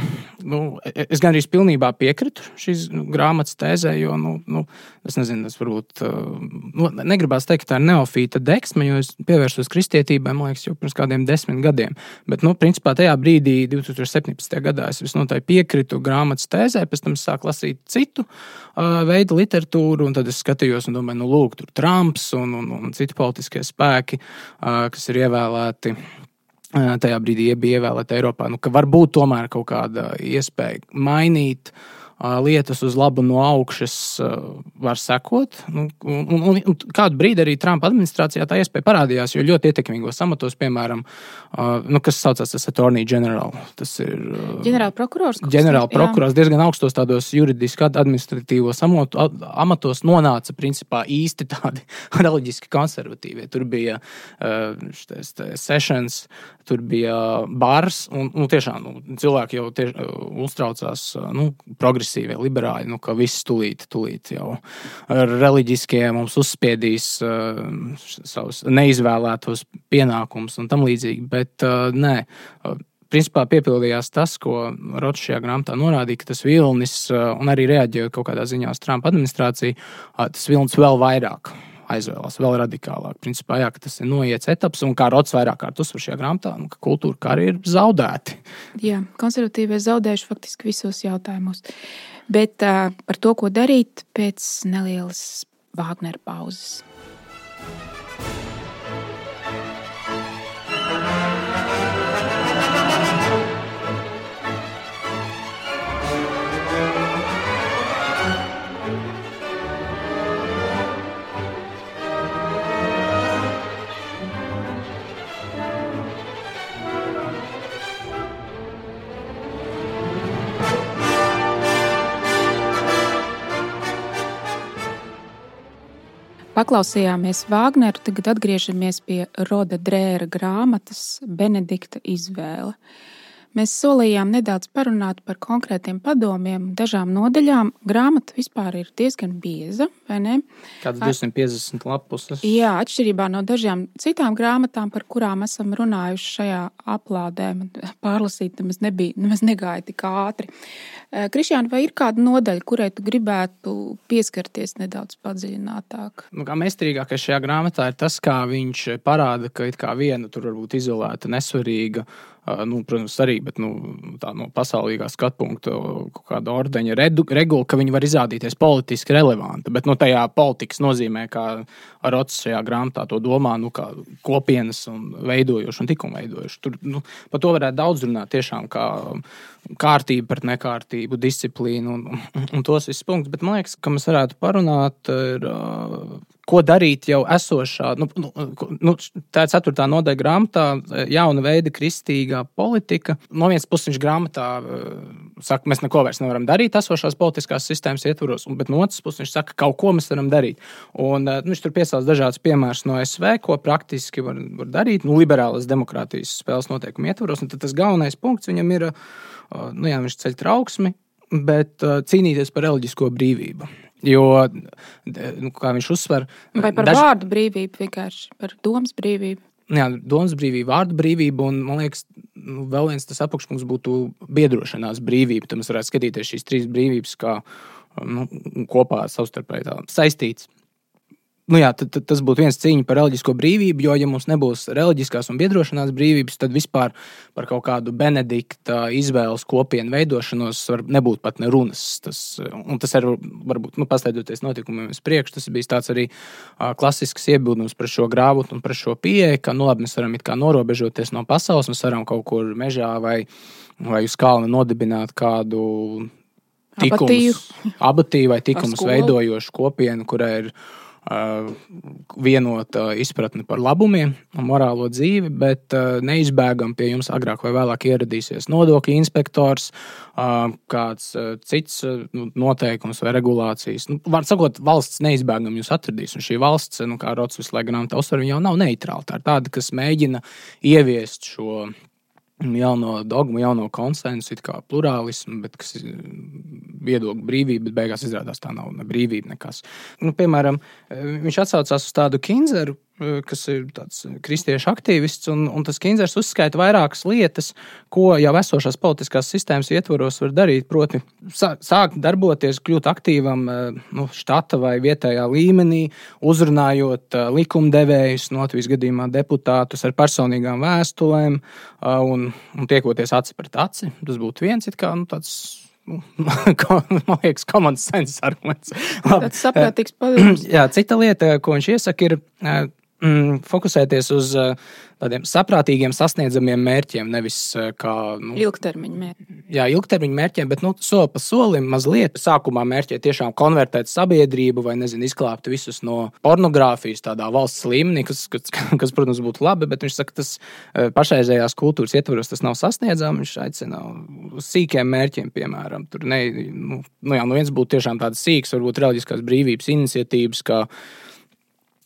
nu, es gandrīz pilnībā piekrītu šīs grāmatas tēzē, jo, nu, nu, es nezinu, tas varbūt, uh, nu, negribās teikt, ka tā ir neofīta deksme, jo es pievērsos kristietībai, man liekas, jau pirms kādiem desmit gadiem. Bet, nu, principā tajā brīdī, 2017. gadā, es visnotaļ piekrītu grāmatas tēzē, pēc tam sāku lasīt citu uh, veidu literatūru, un tad es skatījos un domāju, nu, lūk, tur Trumps un, un, un citi politiskie spēki, kas ir ievēlēti tajā brīdī bija ievēlēta Eiropā, nu, ka varbūt tomēr kaut kāda iespēja mainīt uh, lietas uz labu no augšas var sekot. Nu, un, un, un kādu brīdi arī Trumpa administrācijā tā iespēja parādījās, jo ļoti ietekmīgos amatos, piemēram, nu, kas saucās tas Attorney General. Tas ir ģenerālprokurors. Ģenerālprokurors diezgan augstos tādos juridiski administratīvos amatos nonāca principā īsti tādi reliģiski konservatīvie. Tur bija štais, sessions, tur bija bars, un nu, tiešām nu, cilvēki jau tieši, uztraucās nu, progresīvi progresīvie liberāļi, nu, ka viss tulīt, tulīt jau reliģiskie mums uzspiedīs uh, savus neizvēlētos pienākumus un tam līdzīgi. Bet uh, nē. Principā piepildījās tas, ko Rots šajā grāmatā norādīja, ka tas vilnis, uh, un arī reaģējot kaut kādā ziņā uz Trumpa administrāciju, tas vilnis vēl vairāk aizvēlas vēl radikālāk. Principā, jā, tas ir noiets etaps, un kā Rots vairāk kārt uzsver šajā grāmatā, nu, ka kultūra kari ir zaudēti. Jā, konservatīvie zaudējuši faktiski visos jautājumos. Bet uh, par to, ko darīt pēc nelielas Vāgnera pauzes. Paklausījāmies Vāgneru, tagad atgriežamies pie Roda Drēra grāmatas Benedikta izvēle. Mēs solījām nedaudz parunāt par konkrētiem padomiem, dažām nodaļām. Grāmata vispār ir diezgan bieza, vai ne? Kādas 250 lapuses? Jā, atšķirībā no dažām citām grāmatām, par kurām esam runājuši šajā aplādē. Pārlasīt nemaz nebija, nemaz negāja tik ātri. Krišjāna, vai ir kāda nodaļa, kurai tu gribētu pieskarties nedaudz padziļinātāk? Nu, kā meistarīgākais šajā grāmatā ir tas, kā viņš parāda, ka viena tur varbūt izolēta, nesvarīga nu, protams, arī nu, no pasaulīgā skatu punkta, kāda ordeņa regula, ka viņi var izrādīties politiski relevanti. Bet nu, tajā politikas nozīmē, kā Rots šajā grāmatā to domā, nu, kā kopienas un veidojoši un tikuma veidojoši. Tur nu, par to varētu daudz runāt. Tiešām kā kārtība pret nekārtību, disciplīnu un, un tos visus punktus. Bet man liekas, ka mēs varētu parunāt. Ir, ko darīt jau esošā, nu, nu, nu, tā ir ceturtā nodaļa grāmatā, jauna veida kristīgā politika. No vienas puses viņš grāmatā eh, saka, mēs neko vairs nevaram darīt esošās politiskās sistēmas ietvaros, bet no otras puses viņš saka, ka kaut ko mēs varam darīt. Un, nu, viņš tur piesauc dažādas piemērus no SV, ko praktiski var, var darīt nu, liberālas demokrātijas spēles noteikumu ietvaros. Un tas galvenais punkts viņam ir, nu, jā, viņš ceļ trauksmi, bet cīnīties par reliģisko brīvību. Jo, nu, kā viņš uzsver, vai par daž... vārdu brīvību, vienkārši par domas brīvību. Jā, domas brīvība, vārdu brīvība, un man liekas, nu, vēl viens tas apakšpunkts būtu biedrošanās brīvība. Tad mēs varētu skatīties šīs trīs brīvības kā nu, kopā savstarpēji saistītas. Nu jā, tad, tad tas būtu viens cīņa par reliģisko brīvību, jo, ja mums nebūs reliģiskās un biedrošanās brīvības, tad vispār par kaut kādu Benedikta izvēles kopienu veidošanos var nebūt pat ne runas. Tas, un tas arī varbūt nu, pasteidoties notikumiem uz priekšu, tas bija tāds arī uh, klasisks iebildums par šo grāmatu un par šo pieeju, ka nu, labi, mēs varam norobežoties no pasaules, mēs varam kaut kur mežā vai, vai uz kalna nodibināt kādu tikumus, abatiju vai tikumus veidojošu kopienu, kurai ir Uh, vienota izpratne par labumiem un morālo dzīvi, bet uh, neizbēgam pie jums agrāk vai vēlāk ieradīsies nodokļu inspektors, uh, kāds cits nu, noteikums vai regulācijas. Nu, var sakot, valsts neizbēgam jūs atradīs, un šī valsts, nu, kā Rots visu laiku grāmatā uzsver, jau nav neitrāla. Tā ir tāda, kas mēģina ieviest šo jauno dogmu, jauno konsensu, kā plurālismu, bet kas ir viedokļu brīvība, bet beigās izrādās tā nav ne brīvība nekas. Nu, piemēram, viņš atsaucās uz tādu Kinzeru, kas ir tāds kristiešu aktīvists, un, un tas Kinzers uzskaita vairākas lietas, ko jau esošās politiskās sistēmas ietvaros var darīt. Proti, sākt darboties, kļūt aktīvam nu, štata vai vietējā līmenī, uzrunājot likumdevējus, Latvijas gadījumā deputātus ar personīgām vēstulēm un, un tiekoties aci pret aci. Tas būtu viens kā, nu, tāds nu, man liekas, common sense arguments. Tas saprātīgs padoms. Jā, cita lieta, ko viņš iesaka, ir mm, fokusēties uz uh, tādiem saprātīgiem, sasniedzamiem mērķiem, nevis uh, kā nu, ilgtermiņa mērķiem. Jā, ilgtermiņa mērķiem, bet nu, soli pa solim mazliet sākumā mērķē tiešām konvertēt sabiedrību vai, nezinu, izglābt visus no pornogrāfijas tādā valsts līmenī, kas, kas, kas, protams, būtu labi, bet viņš saka, tas uh, pašreizējās kultūras ietvaros tas nav sasniedzams. Viņš aicina uz sīkiem mērķiem, piemēram, tur ne, nu, nu, jā, nu viens būtu tiešām tāds sīks, varbūt reliģiskās brīvības iniciatīvas, kā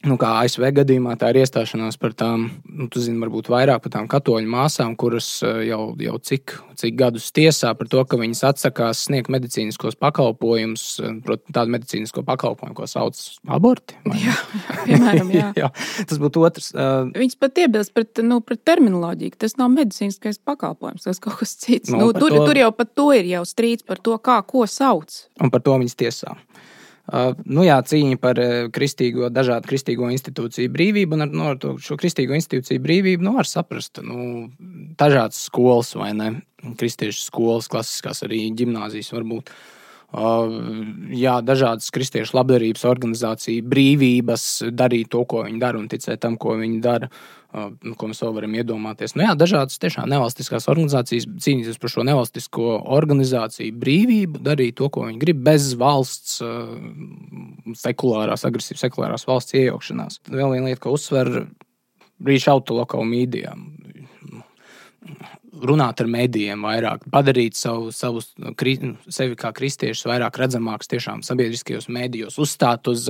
Nu, kā ASV gadījumā, tā ir iestāšanās par tām, nu, tu zini, varbūt vairāk par tām katoļu māsām, kuras eh, jau, jau cik, cik gadus tiesā par to, ka viņas atsakās sniegt medicīniskos pakalpojumus, eh, proti, tādu medicīnisko pakalpojumu, ko sauc par abortu. Jā, piemēram, jā. jā, tas būtu otrs. Uh, Viņas pat iebilst pret, nu, pret terminoloģiju, tas nav medicīniskais pakalpojums, tas kaut kas cits. Nu, nu, tur, to... tur jau par to ir jau strīds par to, kā ko sauc. Un par to viņas tiesā. Uh, nu jā, cīņa par uh, kristīgo, dažādu kristīgo institūciju brīvību, un ar, nu, ar to, šo kristīgo institūciju brīvību nu, var saprast nu, dažādas skolas, vai ne? Kristiešu skolas, klasiskās arī gimnāzijas varbūt. Uh, jā, dažādas kristiešu labdarības organizācijas brīvības darīt to, ko viņi dara, un ticēt tam, ko viņi dara. Uh, nu, ko mēs vēl varam iedomāties. Nu, jā, dažādas tiešām nevalstiskās organizācijas cīnīties par šo nevalstisko organizāciju brīvību, darīt to, ko viņi grib, bez valsts, sekulārās, agresīvas sekulārās valsts iejaukšanās. Vēl viena lieta, ko uzsver, to local mēdījām runāt ar medijiem vairāk, padarīt savu, savu, sevi kā kristiešus vairāk redzamākus tiešām sabiedriskajos medijos, uzstāt uz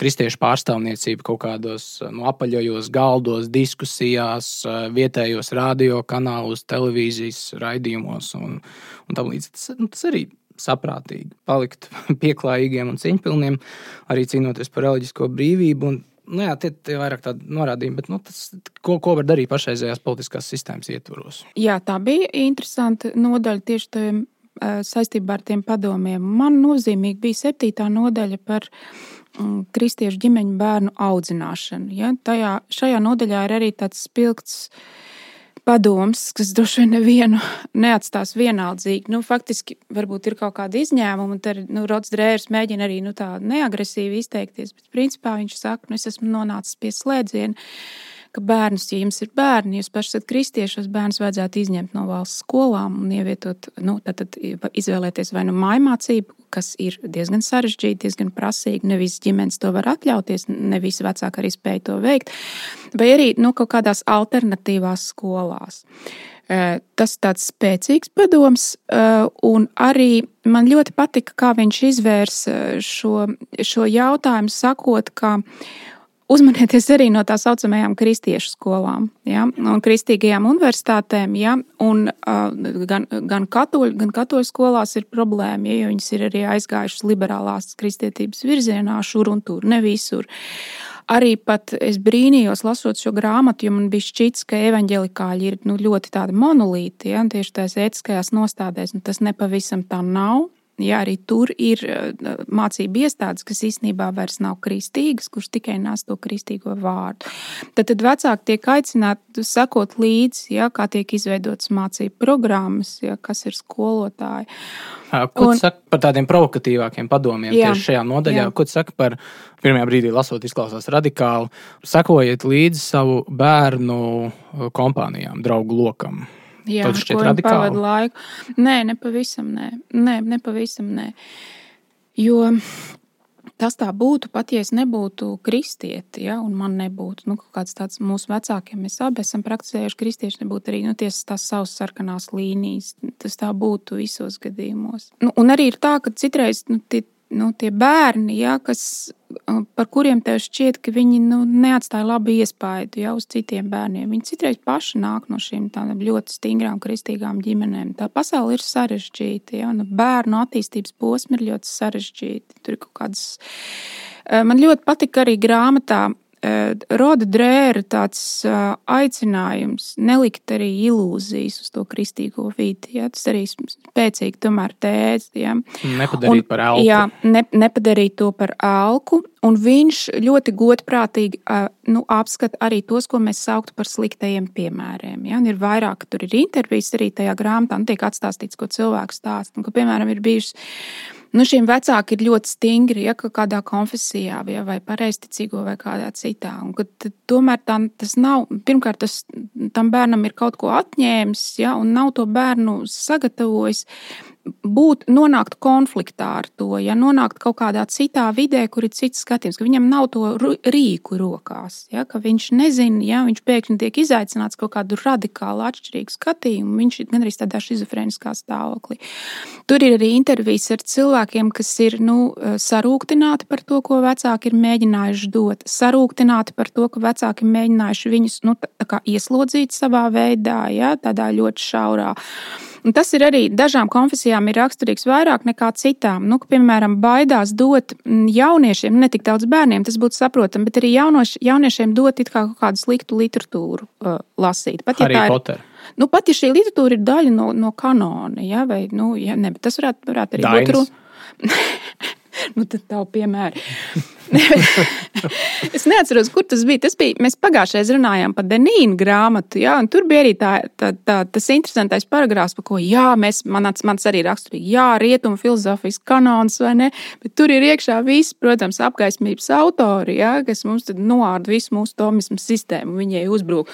kristiešu pārstāvniecību kaut kādos nu, apaļajos galdos, diskusijās, vietējos radiokanālos, televīzijas raidījumos un, un tam līdzīgi. Tas, nu, tas arī saprātīgi palikt pieklājīgiem un cīņpilniem, arī cīnoties par reliģisko brīvību. Un, Nu jā, tie ir vairāk tādi norādījumi, bet nu, tas, ko, ko var darīt pašreizējās politiskās sistēmas ietvaros? Jā, tā bija interesanta nodaļa tieši tajiem, saistībā ar tiem padomiem. Man nozīmīgi bija septītā nodaļa par mm, kristiešu ģimeņu bērnu audzināšanu. Ja? Tajā, šajā nodaļā ir arī tāds spilgts padoms, kas droši vien nevienu neatstās vienaldzīgi. Nu, faktiski, varbūt ir kaut kāda izņēmuma, un tad nu, Rods Drērs mēģina arī nu, tā neagresīvi izteikties, bet principā viņš saka, nu, es esmu nonācis pie slēdziena ka bērnus, ja jums ir bērni, jūs paši esat kristieši, šos bērnus vajadzētu izņemt no valsts skolām un ievietot, nu, tad, tad izvēlēties vai nu mājmācību, kas ir diezgan sarežģīta, diezgan prasīga. Ne visas ģimenes to var atļauties, ne visi vecāki arī spēj to veikt, vai arī nu, kaut kādās alternatīvās skolās. Tas ir tāds spēcīgs padoms, un arī man ļoti patika, kā viņš izvērsa šo, šo jautājumu, sakot, ka uzmanieties arī no tā saucamajām kristiešu skolām, ja, un kristīgajām universitātēm. Ja, un, uh, gan, gan, katoļu, gan katoļu skolās ir problēma, ja, jo viņas ir arī aizgājušas liberālās kristietības virzienā, šur un tur, ne visur. Arī pat es brīnījos, lasot šo grāmatu, jo man bija šķits, ka evanģelikāļi ir nu, ļoti monolīti, ja, tieši tās ētiskajās nostādēs, un tas nepavisam tā nav. Jā, arī tur ir mācību iestādes, kas īstenībā vairs nav kristīgas, kurš tikai nes to kristīgo vārdu. Tad, tad vecāki tiek aicināti sekot līdzi, ja, kā tiek izveidotas mācību programmas, ja, kas ir skolotāji. Ko tu saki par tādiem provokatīvākiem padomiem jā, tieši šajā nodaļā? Jā. Ko tu saki par pirmajā brīdī, lasot, izklausās radikāli? Sekojiet līdzi savu bērnu kompānijām, draugu lokam. Jā, tas šķiet radikāli. Laiku. Nē, nepavisam nē. Nē, nepavisam nē. Jo tas tā būtu pat, ja es nebūtu kristieti, ja, un man nebūtu nu, kāds tāds mūsu vecākiem. Mēs abi esam praktizējuši kristieši, nebūtu arī nu, tiesas tās savas sarkanās līnijas. Tas tā būtu visos gadījumos. Nu, un arī ir tā, ka citreiz nu, tie, nu, tie bērni, ja, kas, par kuriem tev šķiet, ka viņi nu, neatstāja labu iespaidu ja, uz citiem bērniem. Viņi citreiz paši nāk no šīm ļoti stingrām kristīgām ģimenēm. Tā pasaule ir sarežģīta. Ja, bērnu attīstības posmi ir ļoti sarežģīti. Tur ir kaut kādas. Man ļoti patika arī grāmatā Roda drēra tāds aicinājums nelikt arī ilūzijas uz to kristīgo vidi. Ja? Tas arī spēcīgi tomēr tēdz. Ja? Nepadarīt un, par elku. Jā, ne, nepadarīt to par elku. Un viņš ļoti godprātīgi nu, apskata arī tos, ko mēs sauktu par sliktajiem piemēriem. Ja? Un ir vairāk, tur ir intervijas arī tajā grāmatā, un tiek atstāstīts, ko cilvēks stāsta. Un, ka, piemēram, ir bijušas Nu, šiem vecāki ir ļoti stingri, ja kādā konfesijā, ja, vai pareizticīgo, vai kādā citā. Un, tomēr tā, tas nav, pirmkārt, tas tam bērnam ir kaut ko atņēmis, ja, un nav to bērnu sagatavojis būt, nonākt konfliktā ar to, ja nonākt kaut kādā citā vidē, kur ir cits skatījums, ka viņam nav to rīku rokās, ja, ka viņš nezina, ja viņš pēkšņi tiek izaicināts kaut kādu radikālu atšķirīgu skatījumu, viņš ir gandrīz tādā schizofrēniskā stāvoklī. Tur ir arī intervijas ar cilvēkiem, kas ir nu, sarūktināti par to, ko vecāki ir mēģinājuši dot, sarūktināti par to, ka vecāki ir mēģinājuši viņus nu, ieslodzīt savā veidā, ja, tādā ļoti šaurā. Un tas ir arī dažām konfesijām ir raksturīgs vairāk nekā citām. Nu, ka, piemēram, baidās dot mm, jauniešiem, ne tik daudz bērniem, tas būtu saprotami, bet arī jaunoš, jauniešiem dot kā kādu sliktu literatūru uh, lasīt. Pat, ja ir, nu, pat ja šī literatūra ir daļa no, no kanona, ja, vai nu, ja, ne, tas varētu, varētu arī būt nu, tad tā piemēra. es neatceros, kur tas bija. Tas bija mēs pagājušajā reizē runājām par Denīnu grāmatu. Jā, tur bija arī tā, tā, tā, tas interesantais paragrāfs, par ko jā, mēs, mans, mans arī raksturīgi, jā, rietumu filozofijas kanons vai ne. Bet tur ir iekšā viss, protams, apgaismības autori, jā, kas mums noārda visu mūsu tomismu sistēmu, viņai uzbrūk.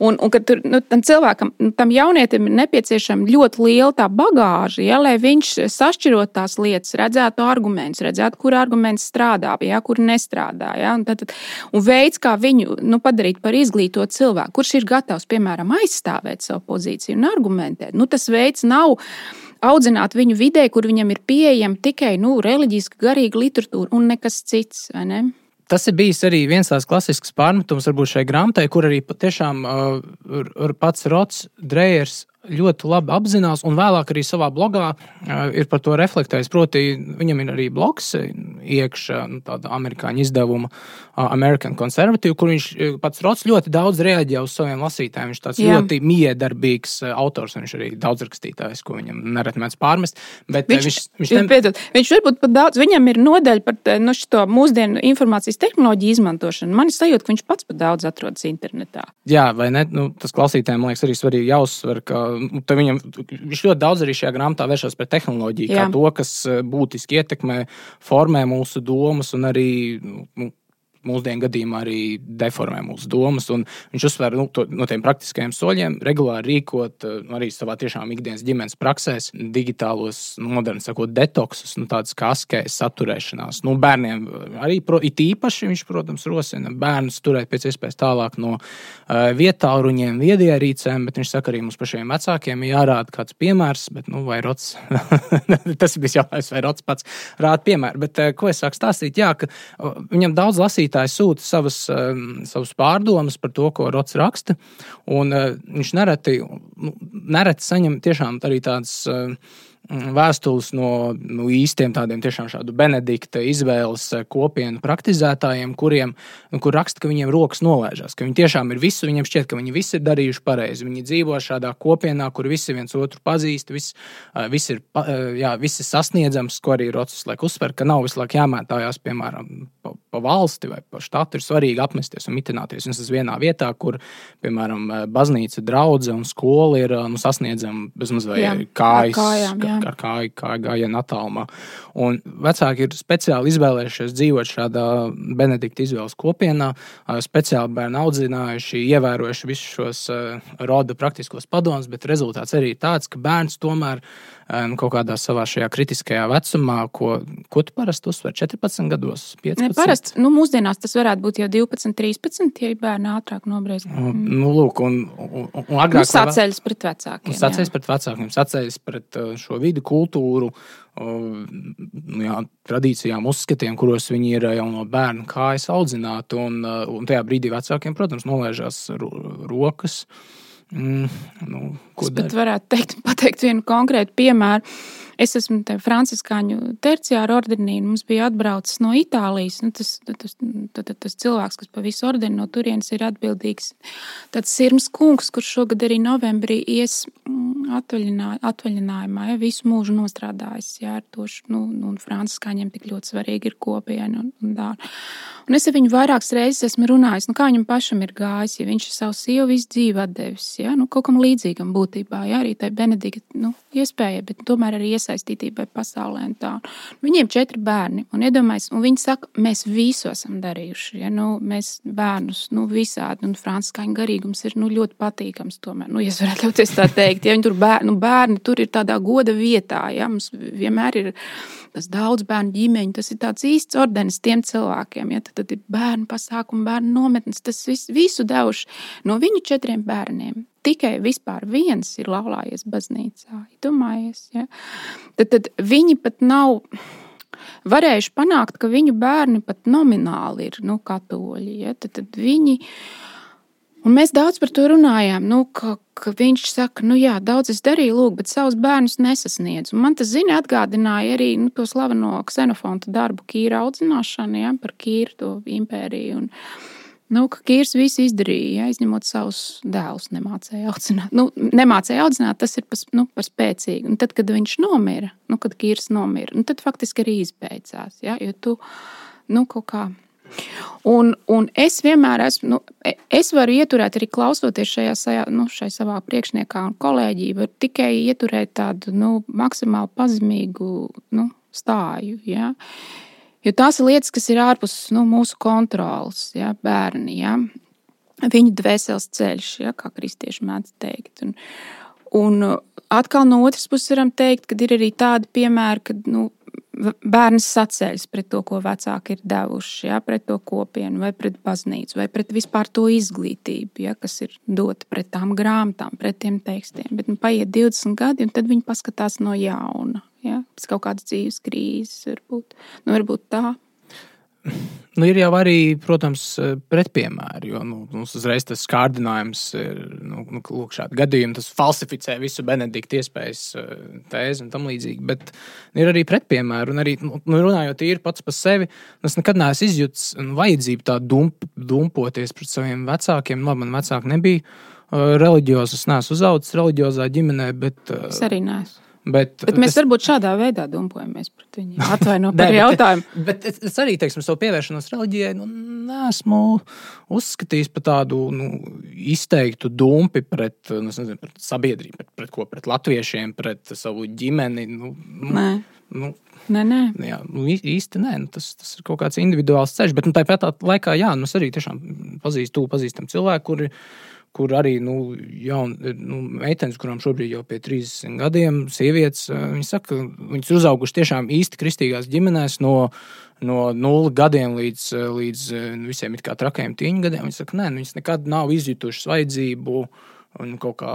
Un, un kad tur, nu, tam cilvēkam, nu, tam jaunietim ir nepieciešama ļoti liela tā bagāža, ja, lai viņš sašķirot tās lietas, redzētu argumentus, redzētu, kur arguments strādā, ja, kur kur nestrādā. Ja? Un, tad, un veids, kā viņu nu, padarīt par izglītotu cilvēku, kurš ir gatavs, piemēram, aizstāvēt savu pozīciju un argumentēt, nu, tas veids nav audzināt viņu vidē, kur viņam ir pieejama tikai nu, reliģiska, garīga literatūra un nekas cits. Ne? Tas ir bijis arī viens tās klasisks pārmetums, varbūt šai grāmatai, kur arī patiešām uh, pats Rots Drejers ļoti labi apzinās, un vēlāk arī savā blogā ir par to reflektējis. Proti, viņam ir arī blogs iekšā, nu, tāda amerikāņu izdevuma, American Conservative, kur viņš pats Rots ļoti daudz reaģē uz saviem lasītājiem. Viņš tāds Jā. ļoti miedarbīgs autors, viņš arī daudz rakstītājs, ko viņam nereti mēdz pārmest. Bet viņš, viņš, viņš, tem... piedod, viņš varbūt pat daudz, viņam ir nodaļa par nu, šo mūsdienu informācijas tehnoloģiju izmantošanu. Man ir sajūta, ka viņš pats pat daudz atrodas internetā. Jā, vai ne? Nu, tas klausītājiem, liekas, arī svarīgi jāuzsver, ka viņam, viņš ļoti daudz arī šajā grāmatā vēršas pret tehnoloģiju, Jā. kā to, kas eh, būtiski ietekmē, formē mūsu domas un arī nu, mūsdienu gadījumā arī deformē mūsu domas. Viņš uzsver nu, to, no tiem praktiskajiem soļiem, regulāri rīkot eh, arī savā tiešām ikdienas ģimenes praksēs, digitālos, nu, moderni sakot, detoksus, nu, tādas kā askējas, saturēšanās. Nu, bērniem arī pro, īpaši viņš, protams, rosina bērnus turēt pēc iespējas tālāk no uh, vietāluņiem, viedierīcēm, bet viņš saka, arī mums pašiem vecākiem jārāda kāds piemērs, bet, nu, vai rots, tas bija jautājums, vai rots pats rāda piemēru. Bet, uh, ko es sāku stāstīt? Jā, ka uh, viņam daudz lasīt lasītājs sūta savas, um, savas pārdomas par to, ko Rots raksta. Uh, viņš nereti, nu, nereti saņem tiešām arī tādas. Vēstules no nu, īstiem tādiem tiešām šādu Benedikta izvēles eh, kopienu praktizētājiem, kuriem nu, kur raksta, ka viņiem rokas nolaižās, ka viņi tiešām ir visu, viņiem šķiet, ka viņi visi ir darījuši pareizi. Viņi dzīvo šādā kopienā, kur visi viens otru pazīst, viss vis ir, jā, viss ir sasniedzams, ko arī Rocis laik uzsver, ka nav visu laiku jāmētājās, piemēram, pa, pa valsti vai pa štatu. Ir svarīgi apmesties un mitināties. Ir vienā vietā, kur, piemēram, baznīca, draudzene un skola ir nu, sasniedzama bezmaz vai jā, kājas, kājām, jā. Ar kāju, kāju gājienu attālumā. Un vecāki ir speciāli izvēlējušies dzīvot šādā Benedikta izvēles kopienā, speciāli bērnu audzinājuši, ievērojuši visus šos roda praktiskos padomus, bet rezultāts arī ir tāds, ka bērns tomēr nu, kaut kādā savā šajā kritiskajā vecumā, ko, ko tu parasti uzsver 14 gados, 15. Ne, parasti, nu, mūsdienās tas varētu būt jau 12, 13, ja bērni ātrāk nobriest. Mm. Nu, lūk, un, un, un agrāk. Nu, sacēļas pret vecākiem. Sacēļas pret vecākiem, sacēļas pret šo vidu kultūru. Nu jā, tradīcijām, uzskatiem, kuros viņi ir jau no bērna kājas audzināti. Un, un tajā brīdī vecākiem, protams, nolaižās rokas. Uh, Mm, nu, es pat varētu teikt, pateikt vienu konkrētu piemēru. Es esmu Franciskāņu terciāra ordenī, un mums bija atbraucis no Itālijas. Nu, tas, tas, tas, tas cilvēks, kas pa visu ordeni no turienes ir atbildīgs, tāds sirms kungs, kurš šogad arī novembrī ies mm, atvaļinā, atvaļinājumā, ja visu mūžu nostrādājis. Jā, ar to, nu, nu, un Franciskāņiem tik ļoti svarīgi ir kopiena un, un tā. Un es ar viņu vairākas reizes esmu runājis, nu, kā viņam pašam ir gājis, ja viņš ir savu sievu visu dzīvi atdevis. Ja? Nu, kaut kam līdzīgam būtībā, ja? arī tai Benedikta nu, iespēja, bet tomēr arī iesaistītībai pasaulē. Viņiem ir četri bērni, un, un viņi saka, mēs visu esam darījuši. Ja? Nu, mēs bērnus nu, visādi, un frančiskāņu garīgums ir nu, ļoti patīkams. Tomēr, nu, ja varētu ļauties tā teikt, ja viņi tur bērni, nu, bērni tur ir tādā goda vietā, ja? mums vienmēr ir tas daudz bērnu ģimeņu, tas ir tāds īsts ordenis tiem cilvēkiem. Ja? Tad, tad ir bērnu pasākumi, bērnu nometnes, tas vis, visu devuši no viņu četriem bērniem. Tikai vispār viens ir laulājies baznīcā. Domājies, ja? tad, tad viņi pat nav varējuši panākt, ka viņu bērni pat nomināli ir nu, katoļi. Ja? Tad, tad viņi Un mēs daudz par to runājām. Nu, ka, ka viņš saka, nu jā, daudz es darīju, lūk, bet savus bērnus nesasniedzu. Un man tas zina, atgādināja arī nu, to slaveno ksenofonta darbu, kīra audzināšanu, ja, par kīru to impēriju. Un, Nu, Kīrs visu izdarīja, ja, izņemot savus dēlus, nemācīja audzināt. Nu, nemācīja audzināt, tas ir pas, nu, par spēcīgu. Un tad, kad viņš nomira, nu, kad Kīrs nomira, nu, tad faktiski arī izbeidzās. Ja, jo tu nu, kaut kā Un, un es vienmēr esmu, nu, e, es varu ieturēt arī klausoties šajā, sajā, nu, šai savā priekšniekā un kolēģī, var tikai ieturēt tādu nu, maksimāli pazemīgu nu, stāju. Ja? Jo tās ir lietas, kas ir ārpus nu, mūsu kontrolas, ja? bērni. Ja? Viņu dvēseles ceļš, ja? kā kristieši mēdz teikt. Un, un atkal no otras puses varam teikt, ka ir arī tādi piemēri, kad nu, bērns sacēļas pret to, ko vecāki ir devuši, ja, pret to kopienu, vai pret baznīcu, vai pret vispār to izglītību, ja, kas ir dota pret tām grāmatām, pret tiem tekstiem. Bet nu, paiet 20 gadi, un tad viņi paskatās no jauna. Ja, pēc kaut kādas dzīves krīzes, varbūt, nu, varbūt tā. Nu, ir jau arī, protams, pretpiemēri, jo nu, mums uzreiz tas kārdinājums ir, nu, nu lūk, šādi gadījumi, tas falsificē visu Benedikta iespējas eh, tēzi un tam līdzīgi, bet ir arī pretpiemēri, un arī, nu, nu runājot īri pats par sevi, es nekad neesmu izjutis vajadzību tā dump, dumpoties pret saviem vecākiem, labi, man vecāki nebija uh, reliģiozi, es neesmu uzaucis reliģiozā ģimenē, bet... Uh, es arī neesmu. Bet, bet mēs es, varbūt šādā veidā dumpojamies pret viņiem. Atvainojiet par jautājumu. Bet, bet es arī teiksim, savu pievēršanos reliģijai nu, nesmu uzskatījis par tādu nu, izteiktu dumpi pret, nu, nezinu, pret sabiedrību, pret, pret ko, pret latviešiem, pret savu ģimeni. Nu, nu nē. Nu, Nē, nē. Jā, nu, īsti nē, nu, tas, tas ir kaut kāds individuāls ceļš. Bet nu, tāpat laikā, jā, nu, es arī tiešām pazīstu, pazīstam cilvēku, kuri kur arī nu, jaun, nu, meitenes, kurām šobrīd jau pie 30 gadiem, sievietes, eh, viņas saka, viņas uzaugušas tiešām īsti kristīgās ģimenēs no, no nulles gadiem līdz, eh, līdz eh, visiem it kā trakiem tīņu gadiem. Viņas saka, nē, nu, viņas nekad nav izjutušas vajadzību un kaut kā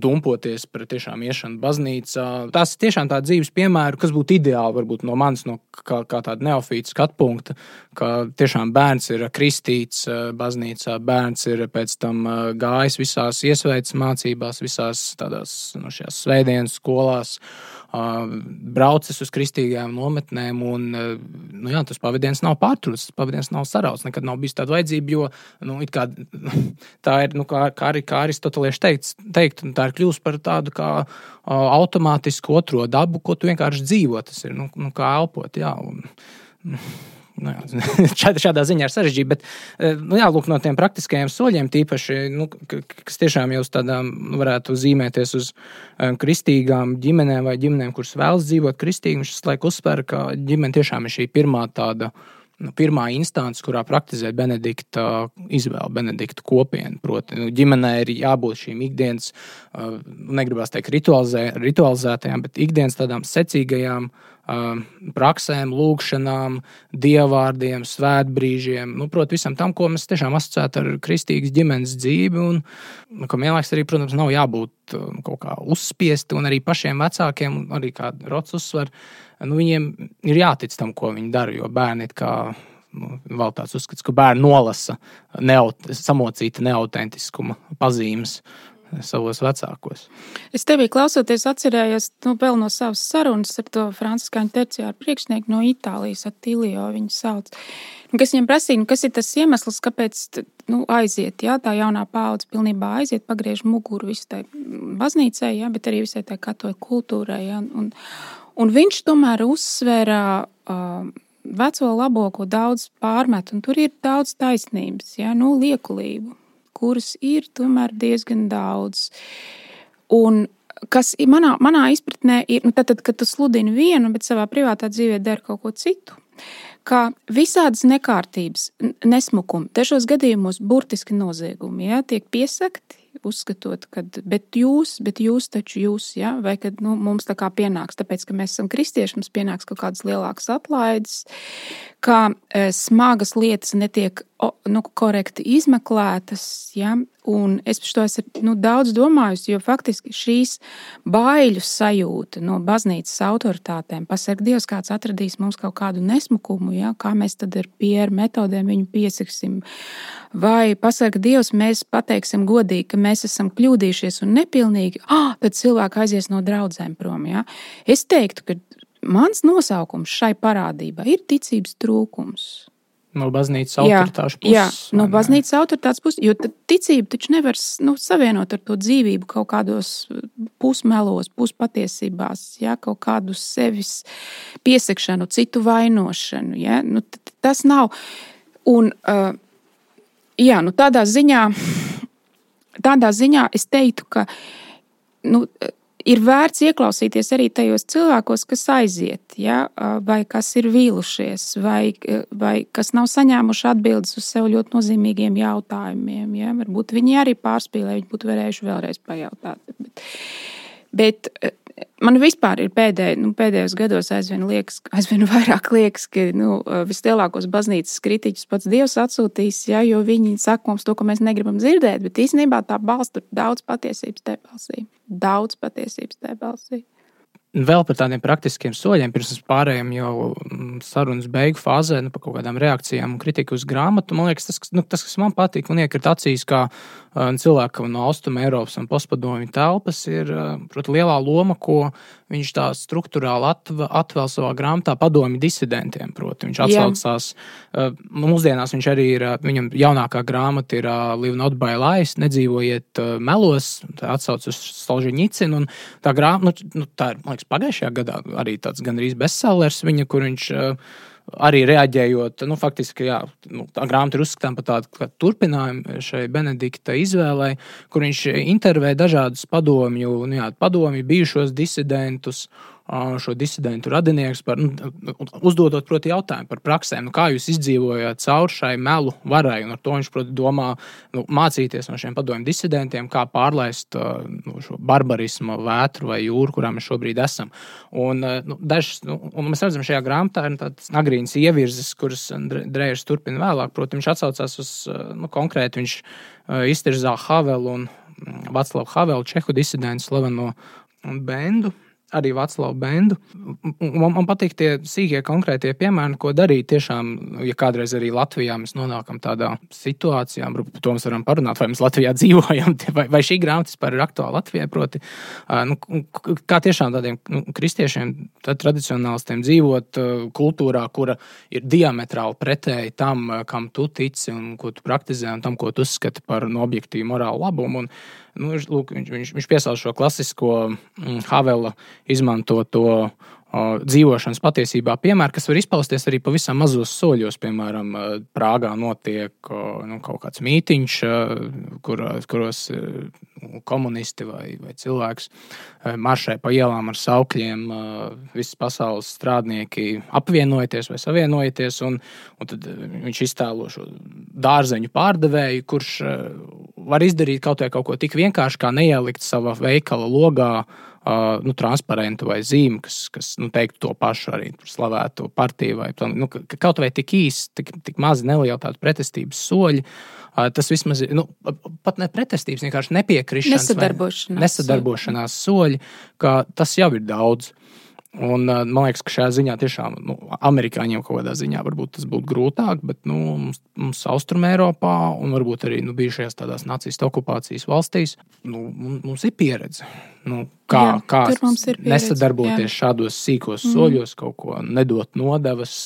dumpoties par tiešām iešanu baznīcā. Tas ir tiešām tāds dzīves piemērs, kas būtu ideāli varbūt no manis, no kā, kā tāda neofīta skatu punkta, ka tiešām bērns ir kristīts eh, baznīcā, bērns ir pēc tam eh, gājis visās iesveicis mācībās, visās tādās no nu, svētdienas skolās braucis uz kristīgām nometnēm, un nu, jā, tas pavadījums nav pārtrūcis, tas pavadījums nav sarauts. Nekad nav bijis tāda vajadzība, jo nu, kā, tā ir, nu, kā, kā arī kā Aristotelieši teikt, teikt, tā ir kļuvusi par tādu kā automātisku otro dabu, ko tu vienkārši dzīvo. Tas ir nu, nu, kā elpot. Jā, un, nu, Nu, šādā, ziņā ir sarežģīti, bet eh, nu, jā, lūk, no tiem praktiskajiem soļiem, tīpaši, nu, kas tiešām jau tādām nu, varētu zīmēties uz um, kristīgām ģimenēm vai ģimenēm, kuras vēlas dzīvot kristīgi, viņš laiku uzsver, ka ģimene tiešām ir šī pirmā tāda. Nu, pirmā instance, kurā praktizē Benedikta izvēle, Benedikta kopiena. Proti, nu, ģimenē ir jābūt šīm ikdienas, uh, negribās teikt, ritualizē, ritualizētajām, bet ikdienas tādām secīgajām uh, praksēm, lūgšanām, dievvvārdiem, svētbrīžiem. Nu, Protams, visam tam, ko mēs tiešām asociējam ar kristīgas ģimenes dzīvi. Un, nu, kam vienlaikus arī, protams, nav jābūt um, kaut kā uzspiesti, un arī pašiem vecākiem, arī kā Rots uzsver, nu, viņiem ir jātic tam, ko viņi dara, jo bērni ir kā nu, vēl tāds uzskats, ka bērni nolasa neaut, samocīta neautentiskuma pazīmes savos vecākos. Es tevī klausoties, atcerējos nu, vēl no savas sarunas ar to franciskāņu terciāru priekšnieku no Itālijas, Atilio viņu sauc. Kas viņam prasīja, nu, kas ir tas iemesls, kāpēc nu, aiziet, jā, tā jaunā paudze pilnībā aiziet, pagriež muguru visai baznīcai, jā, bet arī visai tā katoļu kultūrai. Jā, un, un viņš tomēr uzsvēra uh, veco labo, ko daudz pārmet, un tur ir daudz taisnības, jā, nu, liekulību kuras ir tomēr diezgan daudz. Un kas manā, manā izpratnē ir, nu, tad, kad tu sludini vienu, bet savā privātā dzīvē dari kaut ko citu. Kā visādas nekārtības, nesmukumi, dažos gadījumos burtiski noziegumi, ja, tiek piesakti, uzskatot, ka jūs, bet jūs taču jūs, ja, vai kad nu, mums tā kā pienāks, tāpēc, ka mēs esam kristieši, mums pienāks kaut kādas lielākas atlaides, kā e, smagas lietas netiek nu, korekti izmeklētas. Ja? Un es par to esmu nu, daudz domājusi, jo faktiski šīs baiļu sajūta no baznīcas autoritātēm, pasakot, Dievs, kāds atradīs mums kaut kādu nesmukumu, ja? kā mēs tad ar pieru metodēm viņu piesaksim. Vai pasakot, Dievs, mēs pateiksim godīgi, ka mēs esam kļūdījušies un nepilnīgi, ah, tad cilvēki aizies no draudzēm prom. Ja? Es teiktu, ka mans nosaukums šai parādībai ir ticības trūkums. No baznīcas autoritātes puses. Jā, no baznīcas autoritātes puses, jo ticība taču nevar nu, savienot ar to dzīvību kaut kādos pusmelos, puspatiesībās, jā, kaut kādu sevis piesakšanu, citu vainošanu. Jā, nu, tas nav. Un, uh, jā, nu, tādā, ziņā, tādā ziņā es teiktu, ka nu, ir vērts ieklausīties arī tajos cilvēkos, kas aiziet, ja, vai kas ir vīlušies, vai, vai kas nav saņēmuši atbildes uz sev ļoti nozīmīgiem jautājumiem. Ja. Varbūt viņi arī pārspīlēja, viņi būtu varējuši vēlreiz pajautāt. Bet, bet man vispār ir pēdēj, nu, pēdējos gados aizvien, liekas, aizvien vairāk liekas, ka nu, vislielākos baznīcas kritiķus pats Dievs atsūtīs, ja, jo viņi saka mums to, ko mēs negribam dzirdēt, bet īstenībā tā balsta daudz patiesības tajā balsī. Daudz patiesības tajā balsī. Vēl par tādiem praktiskiem soļiem, pirms mēs pārējām jau mm, sarunas beigu fāzē, nu, par kaut kādām reakcijām un kritiku uz grāmatu. Man liekas, tas, nu, tas kas man patīk un iekrīt acīs, kā cilvēkam no Austruma Eiropas un postpadomju telpas, ir uh, proti, lielā loma, ko viņš tā struktūrāli atv atvēl savā grāmatā padomju disidentiem. Proti, viņš atsaucās, uh, mūsdienās viņš arī ir, uh, viņam jaunākā grāmata ir uh, Live Not by Lies, nedzīvojiet melos, tā atsauc uz Solženicinu. Tā grāmata, nu, nu, tā ir, man liekas, pagājušajā gadā arī tāds gandrīz bestsellers viņa, kur viņš uh, arī reaģējot, nu, faktiski, jā, nu, tā grāmata ir uzskatāms par tādu turpinājumu šai Benedikta izvēlei, kur viņš intervē dažādus padomju, nu, jā, padomju bijušos disidentus šo disidentu radiniekus, par, nu, uzdodot proti, jautājumu par praksēm, nu, kā jūs izdzīvojāt cauri šai melu varai. Ar to viņš proti, domā nu, mācīties no šiem padomju disidentiem, kā pārlaist nu, šo barbarismu, vētru vai jūru, kurā mēs šobrīd esam. Un, nu, dažs, nu, un mēs redzam, šajā grāmatā ir tāds agrīns ievirzes, kuras Drēžs turpina vēlāk. Protams, viņš atsaucās uz nu, konkrēti, viņš iztirzā Havelu un Vaclavu Havelu, čehu disidentu, slaveno bendu arī Vācijā bendu. Man, man patīk tie sīkie konkrētie piemēri, ko darīt. Tiešām, ja kādreiz arī Latvijā mēs nonākam tādā situācijā, par to mēs varam parunāt, vai mēs Latvijā dzīvojam, vai, vai šī grāmata vispār ir aktuāla Latvijai. Proti, nu, kā tiešām tādiem nu, kristiešiem, tradicionālistiem dzīvot kultūrā, kura ir diametrāli pretēji tam, kam tu tici un ko tu praktizē, un tam, ko tu uzskati par no objektīvu morālu labumu. Un, nu, lūk, viņš, viņš, viņš piesauc šo klasisko mm, Havela izmantoto dzīvošanas patiesībā piemēri, kas var izpausties arī pavisam mazos soļos. Piemēram, Prāgā notiek nu, kaut kāds mītīņš, kur, kuros komunisti vai, vai cilvēks maršē pa ielām ar saukļiem, visas pasaules strādnieki apvienojoties vai savienojoties. Un, un tad viņš iztēlo šo dārzeņu pārdevēju, kurš var izdarīt kaut, kaut ko tik vienkārši kā neielikt savā veikala logā uh, nu, transparentu vai zīmi, kas, kas nu, teiktu to pašu arī slavēto partiju. Vai, nu, kaut vai tik īsi, tik, tik mazi nelieli tādi pretestības soļi. Uh, tas vismaz ir nu, pat ne pretestības, vienkārši nepiekrišanās, nesadarbošanās, nesadarbošanās soļi, ka tas jau ir daudz. Un, man liekas, ka šajā ziņā tiešām nu, amerikāņiem kaut kādā ziņā varbūt tas būtu grūtāk, bet nu, mums, mums Austrumē, Eiropā un varbūt arī nu, bijušajās tādās nacistu okupācijas valstīs nu, mums ir pieredze. Nu, kā jā, kā nesadarboties jā. šādos sīkos mm. soļos, kaut ko nedot nodevas,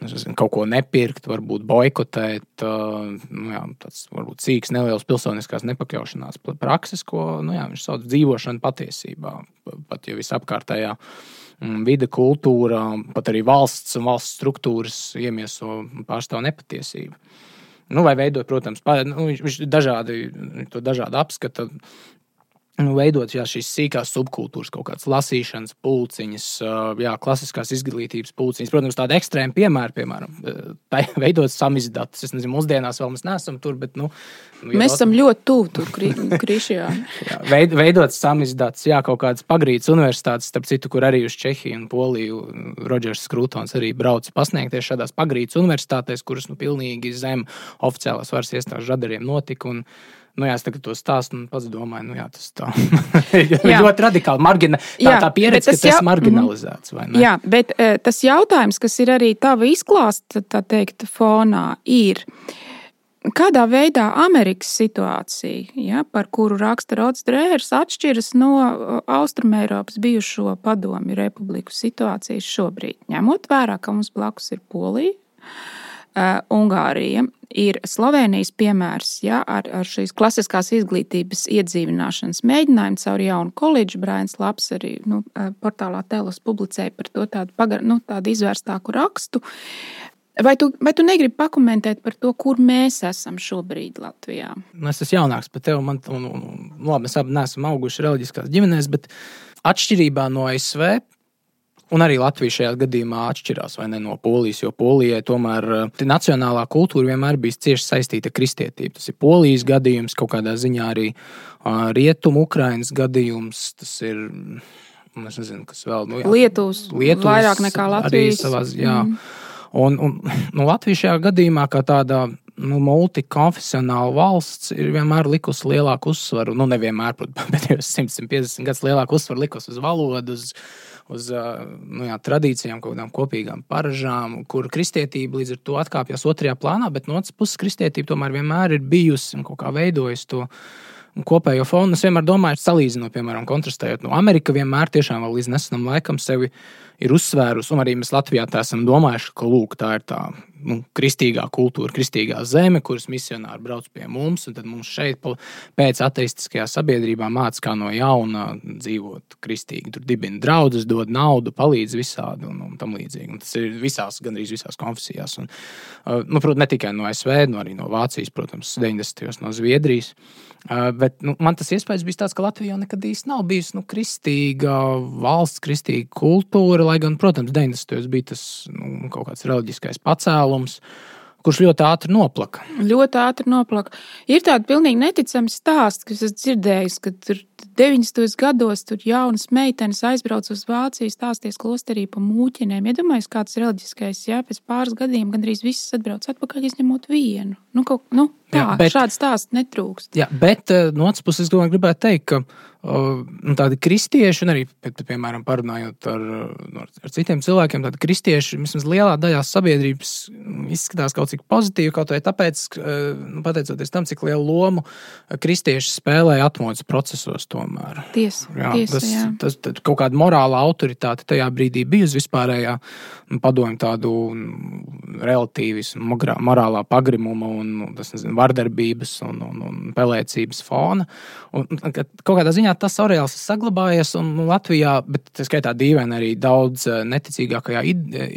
nezinu, kaut ko nepirkt, varbūt boikotēt. Nu, jā, tāds varbūt sīks, neliels pilsoniskās nepakļaušanās prakses, ko nu, jā, viņš sauc par dzīvošanu patiesībā, pat ja visapkārtējā. Mm, vide, kultūra, pat arī valsts un valsts struktūras iemieso pārstāv nepatiesību. Nu, vai veidot, protams, pa, nu, viņš dažādi, to dažādi apskata nu, veidot jā, šīs sīkās subkultūras, kaut kādas lasīšanas, pulciņas, jā, klasiskās izglītības pulciņas. Protams, tāda ekstrēma piemēra, piemēram, veidot samizdatus. Es nezinu, mūsdienās vēl mēs neesam tur, bet. Nu, nu, mēs esam ļoti tuvu tur, Krišjā. veid, veidot samizdatus, jā, kaut kādas pagrīdes universitātes, starp citu, kur arī uz Čehiju un Poliju Rodžers Skrūtons arī brauc pasniegties šādās pagrīdes universitātēs, kuras nu pilnīgi zem oficiālās varas iestāžu radariem notika. Un, Nu, jā, es tagad to stāstu un pats domāju, nu, jā, tas tā ir ļoti radikāli. Margina, tā, jā, tā pieredze, ka tas ir marginalizēts. Jā, bet uh, tas jautājums, kas ir arī tava izklāsta, tā teikt, fonā, ir. Kādā veidā Amerikas situācija, ja, par kuru raksta Rods Drērs, atšķiras no Austrumēropas bijušo padomju republiku situācijas šobrīd, ņemot vērā, ka mums blakus ir Polija, Ungārija, ir Slovenijas piemērs ja, ar, ar šīs klasiskās izglītības iedzīvināšanas mēģinājumu caur jaunu koledžu. Brains Laps arī nu, portālā Telos publicēja par to tādu, pagar, nu, tādu izvērstāku rakstu. Vai tu, vai tu negribi pakomentēt par to, kur mēs esam šobrīd Latvijā? Nu, es esmu jaunāks par tevi. Man, un, un, un, labi, mēs abi neesam auguši reliģiskās ģimenēs, bet atšķirībā no ASV Un arī Latvija šajā gadījumā atšķirās ne, no Polijas, jo Polijai tomēr eh, nacionālā kultūra vienmēr bija cieši saistīta ar kristietību. Tas ir Polijas gadījums, kaut kādā ziņā arī uh, Rietumu Ukrainas gadījums. Tas ir. Es nezinu, kas vēl nu, jā, Lietuvas, Lietuvas vairāk nekā Latvijas. Savās, jā. mm. Un, un nu, Latvija šajā gadījumā, kā tāda nu, multikonfesionāla valsts, ir vienmēr likusi lielāku uzsvaru. Nu, nevienmēr, bet pēdējos 150 gadus lielāku uzsvaru likusi uz valodu, uz, uz nu, jā, tradīcijām, kaut kādām kopīgām paražām, kur kristietība līdz ar to atkāpjas otrajā plānā, bet no otras puses kristietība tomēr vienmēr ir bijusi un kaut kā veidojusi to kopējo fonu. Es vienmēr domāju, salīdzinot, piemēram, kontrastējot no Amerikas, vienmēr tiešām līdz nesenam laikam sevi ir uzsvērusi, un arī mēs Latvijā tā esam domājuši, ka lūk, tā ir tā nu, kristīgā kultūra, kristīgā zeme, kuras misionāri brauc pie mums, un tad mums šeit, pēc ateistiskajā sabiedrībā, mācās, kā no jauna dzīvot kristīgi. Tur dibina draugus, dod naudu, palīdz visādi un, un tam līdzīgi. Un tas ir visās, gandrīz visās konfesijās. Un, uh, nu, protams, ne tikai no ASV, no arī no Vācijas, protams, 90. gados no Zviedrijas. Uh, bet nu, man tas iespējas bija tāds, ka Latvija jau nekad īsti nav bijusi nu, kristīga valsts, kristīga kultūra lai gan, protams, 90. bija tas nu, kaut kāds reliģiskais pacēlums. kurš ļoti ātri noplaka. Ļoti ātri noplaka. Ir tāda pilnīgi neticama stāsta, kas es dzirdēju, ka tur 90. gados tur jaunas meitenes aizbrauca uz Vāciju, stāsties klosterī pa mūķinēm. Iedomājieties, kāds reliģiskais, jā, pēc pāris gadiem gandrīz viss atbrauc atpakaļ, izņemot vienu. Nu, kaut, nu, tā, jā, bet, šāds stāsts netrūkst. Jā, bet eh, no otras puses, es domāju, gribētu teikt, ka uh, tādi kristieši, un arī, piemēram, parunājot ar, ar citiem cilvēkiem, tādi kristieši vismaz lielā daļā sabiedrības izskatās kaut cik pozitīvi, kaut vai tāpēc, nu, pateicoties tam, cik lielu lomu kristieši spēlēja atmodas procesos tomēr. Tiesa, jā, tiesa, tas, jā. Tas, tas kaut kāda morāla autoritāte tajā brīdī bija uz vispārējā padomju tādu relatīvi morālā pagrimuma un tas, nezinu, vardarbības un, un, un pelēcības fona. Un, kaut kādā ziņā tas areāls ir saglabājies un Latvijā, bet tā skaitā dīvaini arī daudz neticīgākajā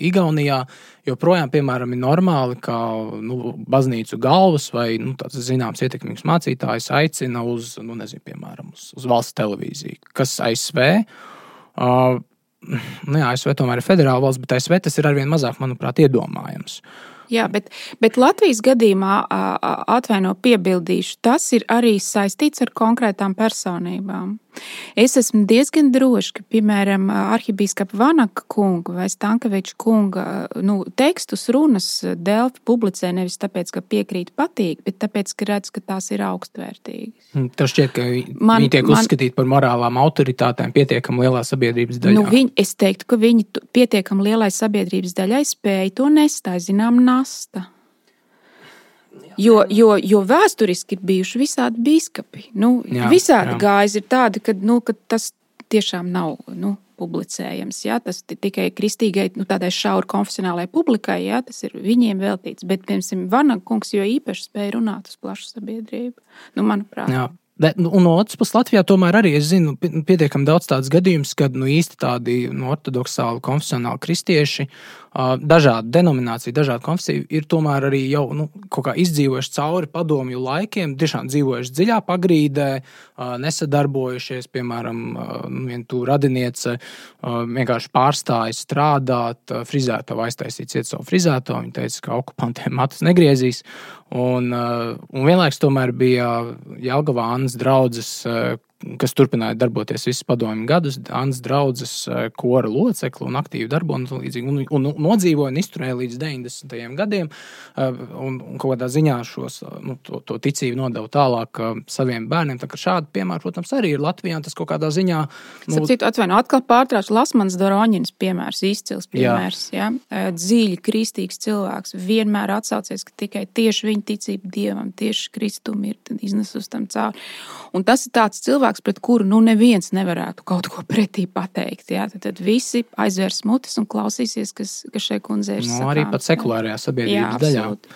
Igaunijā joprojām, piemēram, ir normāli, ka nu, baznīcu galvas vai nu, tāds zināms ietekmīgs mācītājs aicina uz, nu, nezinu, piemēram, uz, uz valsts televīziju, kas ASV. Uh, nu, jā, ASV tomēr ir federāla valsts, bet ASV tas ir arvien mazāk, manuprāt, iedomājams. Jā, bet, bet Latvijas gadījumā, atvaino piebildīšu, tas ir arī saistīts ar konkrētām personībām. Es esmu diezgan droši, ka, piemēram, arhibīskapa Vanaka kunga vai Stankoviča kunga nu, tekstus, runas Delfi publicē nevis tāpēc, ka piekrīt patīk, bet tāpēc, ka redz, ka tās ir augstvērtīgas. Hmm, tas šķiet, ka man, viņi tiek man, uzskatīti par morālām autoritātēm pietiekami lielā sabiedrības daļā. Nu, viņi, es teiktu, ka viņi pietiekami lielai sabiedrības daļai spēja to nest, tā zinām, nasta. Jo, jo, jo vēsturiski ir bijuši visādi biskupi. Nu, jā, visādi jā. gājas ir tādi, ka, nu, ka tas tiešām nav nu, publicējams. Jā, tas tikai kristīgai, nu, tādai šauri konfesionālajai publikai, jā, tas ir viņiem veltīts. Bet, piemēram, Vanagungs jo īpaši spēja runāt uz plašu sabiedrību. Nu, manuprāt, jā. Bet, nu, un no otras puses, Latvijā tomēr arī es zinu pietiekami daudz tādu gadījumu, kad nu, īsti tādi nu, ortodoksāli, konfesionāli kristieši dažādu denomināciju, dažādu konfesiju ir tomēr arī jau nu, izdzīvojuši cauri padomju laikiem, tiešām dzīvojuši dziļā pagrīdē, nesadarbojušies, piemēram, nu, viena tu radiniece vienkārši pārstāja strādāt, frizētavu aiztaisīt ciet savu frizēto, viņa teica, ka okupantiem matus negriezīs, un, un vienlaiks tomēr bija Jelgavā Annas draudzes kas turpināja darboties visus padomju gadus, Annas draugs, eh, kora locekli un aktīvi darbojas un, un, un, un nodzīvoja un izturēja līdz 90. gadiem. Eh, un, un kādā ziņā šos, eh, nu, to, to ticību nodeva tālāk saviem bērniem. Tā šādi piemēri, protams, arī ir Latvijā. Tas kaut kādā ziņā. Nu, Citu atvainu, atkal pārtraucu Lasmans Doroņins piemērs, izcils piemērs. Jā. Ja? Dzīļi kristīgs cilvēks vienmēr atsaucies, ka tikai tieši viņa ticība Dievam, tieši Kristum ir iznesus tam cauri. Un tas ir tāds cilvēks, cilvēks, pret kuru nu neviens nevarētu kaut ko pretī pateikt. Jā? Tad, tad visi aizvērs mutes un klausīsies, kas, kas šai kundzei ir. No, nu, arī pat sekulārajā sabiedrības jā, daļā. Absolūti.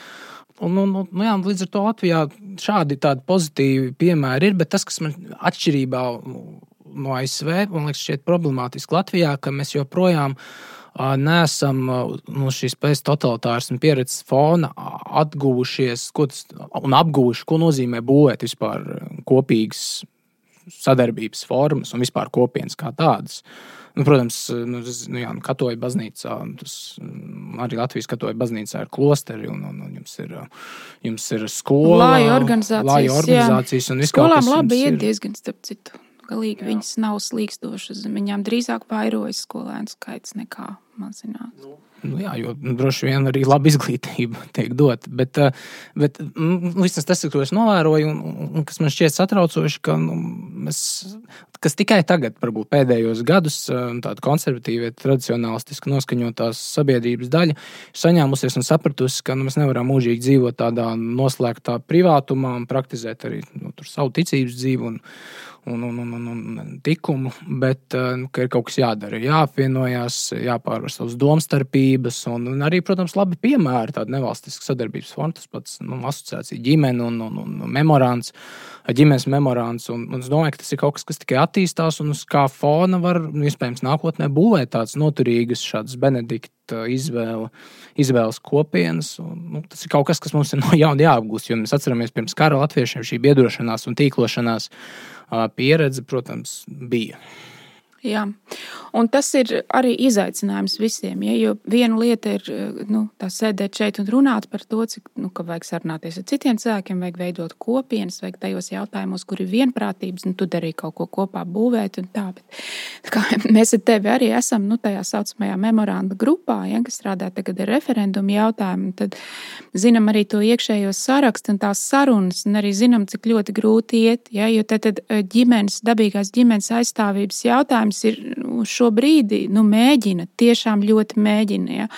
Un, un, un, jā, līdz ar to Latvijā šādi pozitīvi piemēri ir, bet tas, kas man atšķirībā no ASV, man liekas, šķiet problemātiski Latvijā, ka mēs joprojām neesam no šīs pēc-totalitāras pieredzes fona atguvušies tas, un apguvuši, ko nozīmē būvēt vispār kopīgas sadarbības formas un vispār kopienas kā tādas. Nu, protams, nu, nu, jā, nu, katoļu baznīcā, tas, mm, arī Latvijas katoļu baznīcā ir klosteri, un, un, un jums ir, jums ir skola, lāja organizācijas, lāja organizācijas un viss kaut kas. Skolām labi iet diezgan starp citu. Galīgi jā. viņas nav slīkstošas, viņām drīzāk vairojas skolēnu skaits nekā mazinās. Nu. Nu, jā, jo nu, droši vien arī laba izglītība tiek dota. Bet, eh, bet nu, vismaz tas, ko es novēroju, un, un kas man šķiet satraucoši, ka nu, mēs, kas tikai tagad, varbūt pēdējos gadus, eh, tāda konservatīva, tradicionālistiski noskaņotās sabiedrības daļa ir saņēmusies un sapratusi, ka nu, mēs nevaram mūžīgi dzīvot tādā noslēgtā privātumā un praktizēt arī nu, savu ticības dzīvi. Un, un, un, un, un, un likumu, bet eh, nu, ir kaut kas jādara. Jāapvienojas, jāpārvar savas domstarpības, un, un arī, protams, labi piemēri tāda nevalstiska sadarbības fonda, tas pats nu, asociācija ģimene un, un, un memorāns, ģimenes memorāns. Un, un es domāju, ka tas ir kaut kas, kas tikai attīstās, un uz kā fona var iespējams nākotnē būvēt tādas noturīgas, šādas Benedikta izvēle, izvēles kopienas. Un, nu, tas ir kaut kas, kas mums ir no jauna jāapgūst, jo mēs atceramies pirms kara latviešiem šī biedrošanās un tīklošanās pieredze, protams, bija. Jā. Un tas ir arī izaicinājums visiem. Ja? Jo viena lieta ir nu, sēdēt šeit un runāt par to, cik nu, vajag sarunāties ar citiem cilvēkiem, vajag veidot kopienas, vajag tajos jautājumos, kur ir vienprātības, un tu dari kaut ko kopā būvēt. Tā, bet, kā, mēs ar tevi arī esam nu, tajā saucamajā memoranda grupā, ja, kas strādā tagad ar referendumu jautājumu. Tad zinām arī to iekšējo sarakstu un tās sarunas, un arī zinām, cik ļoti grūti iet. Ja, jo tad, tad ģimenes, dabīgās ģimenes aizstāvības jautājums ir uz šo brīdi nu, mēģina, tiešām ļoti mēģina. Ja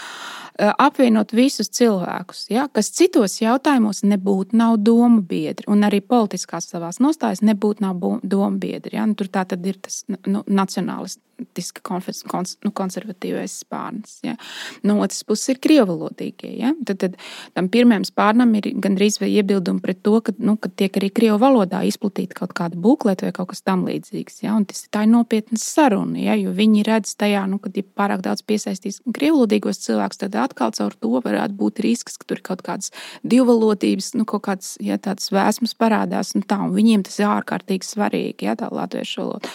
apvienot visus cilvēkus, ja, kas citos jautājumos nebūtu nav domu biedri, un arī politiskās savās nostājas nebūtu nav domu biedri. Ja. Nu, tur tā tad ir tas nu, nacionālists tiska kons, nu, konservatīvais spārns. Ja. No otras puses ir krievalodīgie. Ja. Tad, tad tam pirmajam spārnam ir gandrīz vai iebildumi pret to, ka, nu, ka tiek arī krievu valodā izplatīta kaut kāda bukleta vai kaut kas tamlīdzīgs. Ja. Un tas ir tā ir nopietnas saruna, ja, jo viņi redz tajā, nu, ka ja pārāk daudz piesaistīs krievalodīgos cilvēkus, tad atkal caur to varētu būt risks, ka tur ir kaut kādas divvalodības, nu, kaut kādas ja, vēsmas parādās. Un tā, un viņiem tas ir ārkārtīgi svarīgi, ja tā latviešu valoda.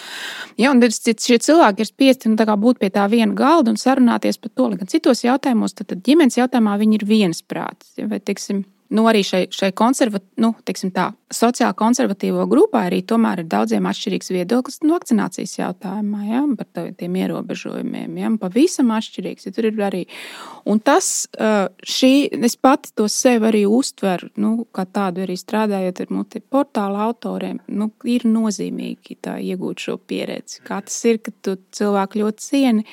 Ja, un šie cilvēki cilvēki ir spiesti nu, būt pie tā viena galda un sarunāties par to. Gan citos jautājumos, tad, tad ģimenes jautājumā viņi ir viensprātis. Vai, teiksim, nu, arī šai, šai konservat, nu, tā, sociāli konservatīvo grupā arī tomēr ir daudziem atšķirīgs viedoklis no vakcinācijas jautājumā, ja, par tiem ierobežojumiem. Ja, pavisam atšķirīgs. Ja tur ir arī. Un tas, šī, es pati to sev arī uztveru, nu, kā tādu arī strādājot ar multiportāla autoriem, nu, ir nozīmīgi iegūt šo pieredzi. Kā tas ir, ka tu cilvēku ļoti cieni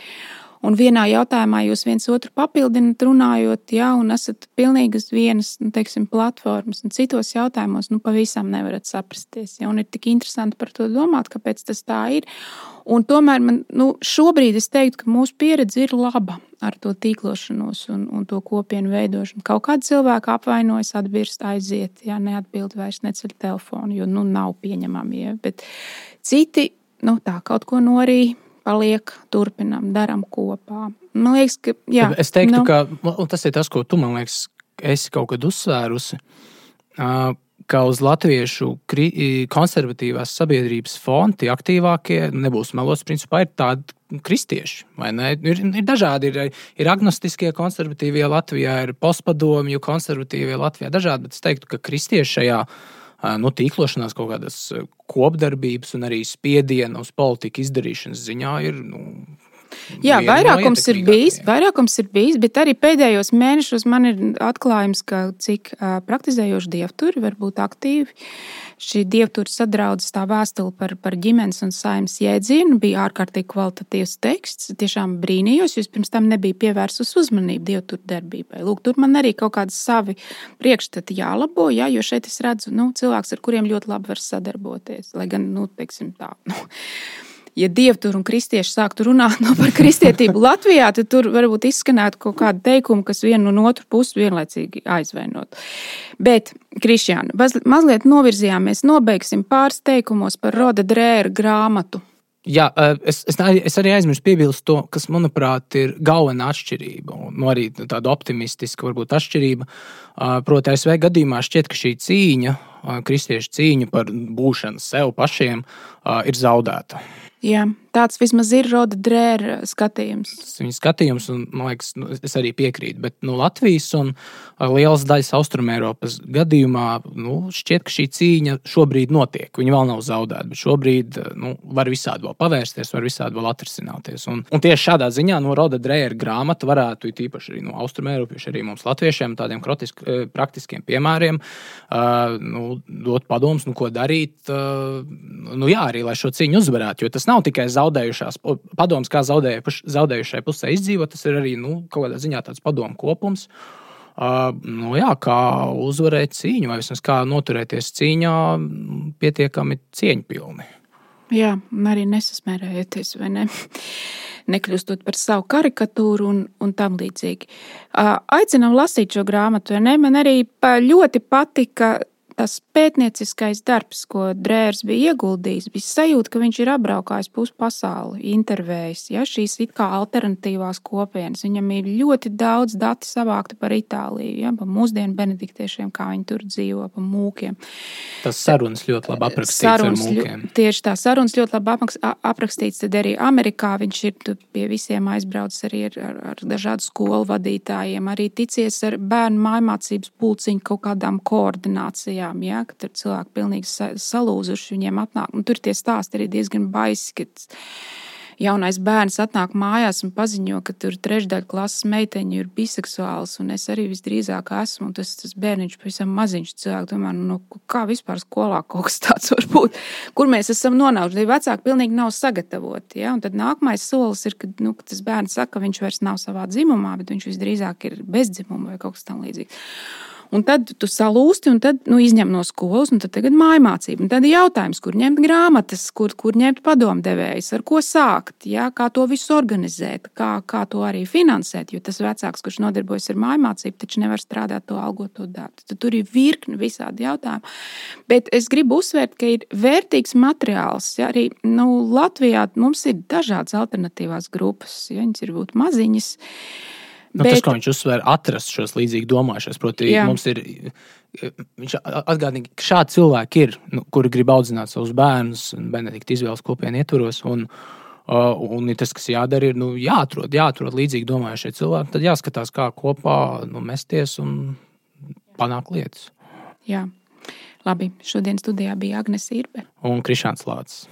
un vienā jautājumā jūs viens otru papildināt, runājot, jā, un esat pilnīgi uz vienas nu, teiksim, platformas, un citos jautājumos nu, pavisam nevarat saprasties. Ja, un ir tik interesanti par to domāt, kāpēc tas tā ir. Un tomēr man nu, šobrīd es teiktu, ka mūsu pieredze ir laba ar to tīklošanos un, un to kopienu veidošanu. Kaut kāda cilvēka apvainojas, atbirst, aiziet, ja neatbild vairs neceļ telefonu, jo nu, nav pieņemami. Ja, bet citi nu, tā kaut ko norīja paliek, turpinām, darām kopā. Man liekas, ka. Jā, es teiktu, nu, ka tas ir tas, ko tu man liekas, esi kaut kad uzsvērusi. Ka uz latviešu konservatīvās sabiedrības fona tie aktīvākie, nebūs melos, principā ir tādi kristieši. Ir, ir dažādi, ir, ir agnostiskie konservatīvie Latvijā, ir postpadomju konservatīvie Latvijā. Dažādi, bet es teiktu, ka kristieši šajā nu, tīklošanās, kaut kādas kopdarbības un arī spiediena uz politiku izdarīšanas ziņā ir. Nu, Jā, vairākums ir bijis, vairākums ir bijis, bet arī pēdējos mēnešos man ir atklājums, ka cik uh, praktizējoši dievturi var būt aktīvi šī dievtūra sadraudzes tā vēstule par, par ģimenes un saimnes jēdzienu bija ārkārtīgi kvalitatīvs teksts. Tiešām brīnījos, jo pirms tam nebija pievērsus uzmanību dievtūra darbībai. Lūk, tur man arī kaut kādi savi priekšstati jālabo, jā, jo šeit es redzu nu, cilvēks, ar kuriem ļoti labi var sadarboties. Lai gan, nu, teiksim tā. Nu, ja dievtur un kristieši sāktu runāt no par kristietību Latvijā, tad tur varbūt izskanētu kaut kāda teikuma, kas vienu un otru pusi vienlaicīgi aizvainot. Bet, Krišjāna, mazliet novirzījāmies, nobeigsim pāris teikumos par Roda Drēra grāmatu. Jā, es, es, es arī aizmirsu piebilst to, kas, manuprāt, ir galvenā atšķirība. Nu, arī tāda optimistiska, varbūt atšķirība. Proti, ASV gadījumā šķiet, ka šī cīņa, kristiešu cīņa par būšanu sev pašiem, ir zaudēta. Jā, tāds vismaz ir Roda Drēra skatījums. Tas viņa skatījums, un man liekas, nu, es arī piekrītu. Bet nu, Latvijas un lielas daļas Austrumēropas gadījumā nu, šķiet, ka šī cīņa šobrīd notiek. Viņa vēl nav zaudēta, bet šobrīd nu, var visādi vēl pavērsties, var visādi vēl atrisināties. Un, un tieši šādā ziņā no Roda Drēra grāmata varētu, īpaši arī no Austrumēropiešu, arī mums latviešiem, tādiem krotisk, praktiskiem piemēriem, uh, nu, dot padomus, nu, ko darīt. Uh, nu, jā, arī lai šo cīņu uzvarētu, jo tas nav tikai zaudējušās padoms, kā zaudēju, zaudējušai pusē izdzīvot, tas ir arī nu, kaut kādā ziņā tāds padomu kopums. Uh, nu, jā, kā uzvarēt cīņu, vai vismaz kā noturēties cīņā, pietiekami cieņpilni. Jā, arī nesasmērējoties, vai ne? Nekļūstot par savu karikatūru un, un tam līdzīgi. Aicinām lasīt šo grāmatu, vai ne? Man arī ļoti patika tas pētnieciskais darbs, ko Drērs bija ieguldījis, bija sajūta, ka viņš ir apbraukājis pusi pasauli, intervējis ja, šīs it kā alternatīvās kopienas. Viņam ir ļoti daudz datu savāktu par Itāliju, ja, par mūsdienu benediktiešiem, kā viņi tur dzīvo, par mūkiem. Tas sarunas ļoti labi aprakstīts sarunas, ar mūkiem. Tieši tā, sarunas ļoti labi aprakstīts. Tad arī Amerikā viņš ir pie visiem aizbraucis arī ar, ar, ar dažādu skolu vadītājiem, arī ticies ar bērnu mājmācības pulciņu kaut kādām koordinācijām, ja, kad ir cilvēki pilnīgi salūzuši, viņiem atnāk. Un tur tie stāsti arī diezgan baisi, kad jaunais bērns atnāk mājās un paziņo, ka tur trešdaļa klases meiteņu ir biseksuāls, un es arī visdrīzāk esmu. Tas, tas bērniņš pavisam maziņš cilvēks. Domāju, nu, kā vispār skolā kaut kas tāds var būt? Kur mēs esam nonākuši? Vecāki pilnīgi nav sagatavoti. Ja? Un tad nākamais solis ir, kad nu, tas bērns saka, ka viņš vairs nav savā dzimumā, bet viņš visdrīzāk ir bezdzimuma vai kaut kas tamlīdzīgs. Un tad tu salūsti, un tad nu, izņem no skolas, un tad tagad mājmācība. Un tad ir jautājums, kur ņemt grāmatas, kur, kur ņemt padomdevējus, ar ko sākt, jā, kā to visu organizēt, kā, kā to arī finansēt. Jo tas vecāks, kurš nodarbojas ar mājmācību, taču nevar strādāt to algoto darbu. Tad tur ir virkni visādi jautājumi. Bet es gribu uzsvērt, ka ir vērtīgs materiāls. Ja, arī nu, Latvijā mums ir dažādas alternatīvās grupas, ja viņas ir būt maziņas. Nu, bet... Tas, ko viņš uzsver, atrast šos līdzīgi domājušos. Proti, Jā. mums ir. Viņš atgādina, ka šādi cilvēki ir, nu, kuri grib audzināt savus bērnus, un Benedikta izvēles kopienu ietvaros. Un, uh, un tas, kas jādara, ir nu, jāatrod, jāatrod līdzīgi domājušie cilvēki. Tad jāskatās, kā kopā nu, mesties un panākt lietas. Jā, labi. Šodien studijā bija Agnēs Irbe un Krišāns Lācis.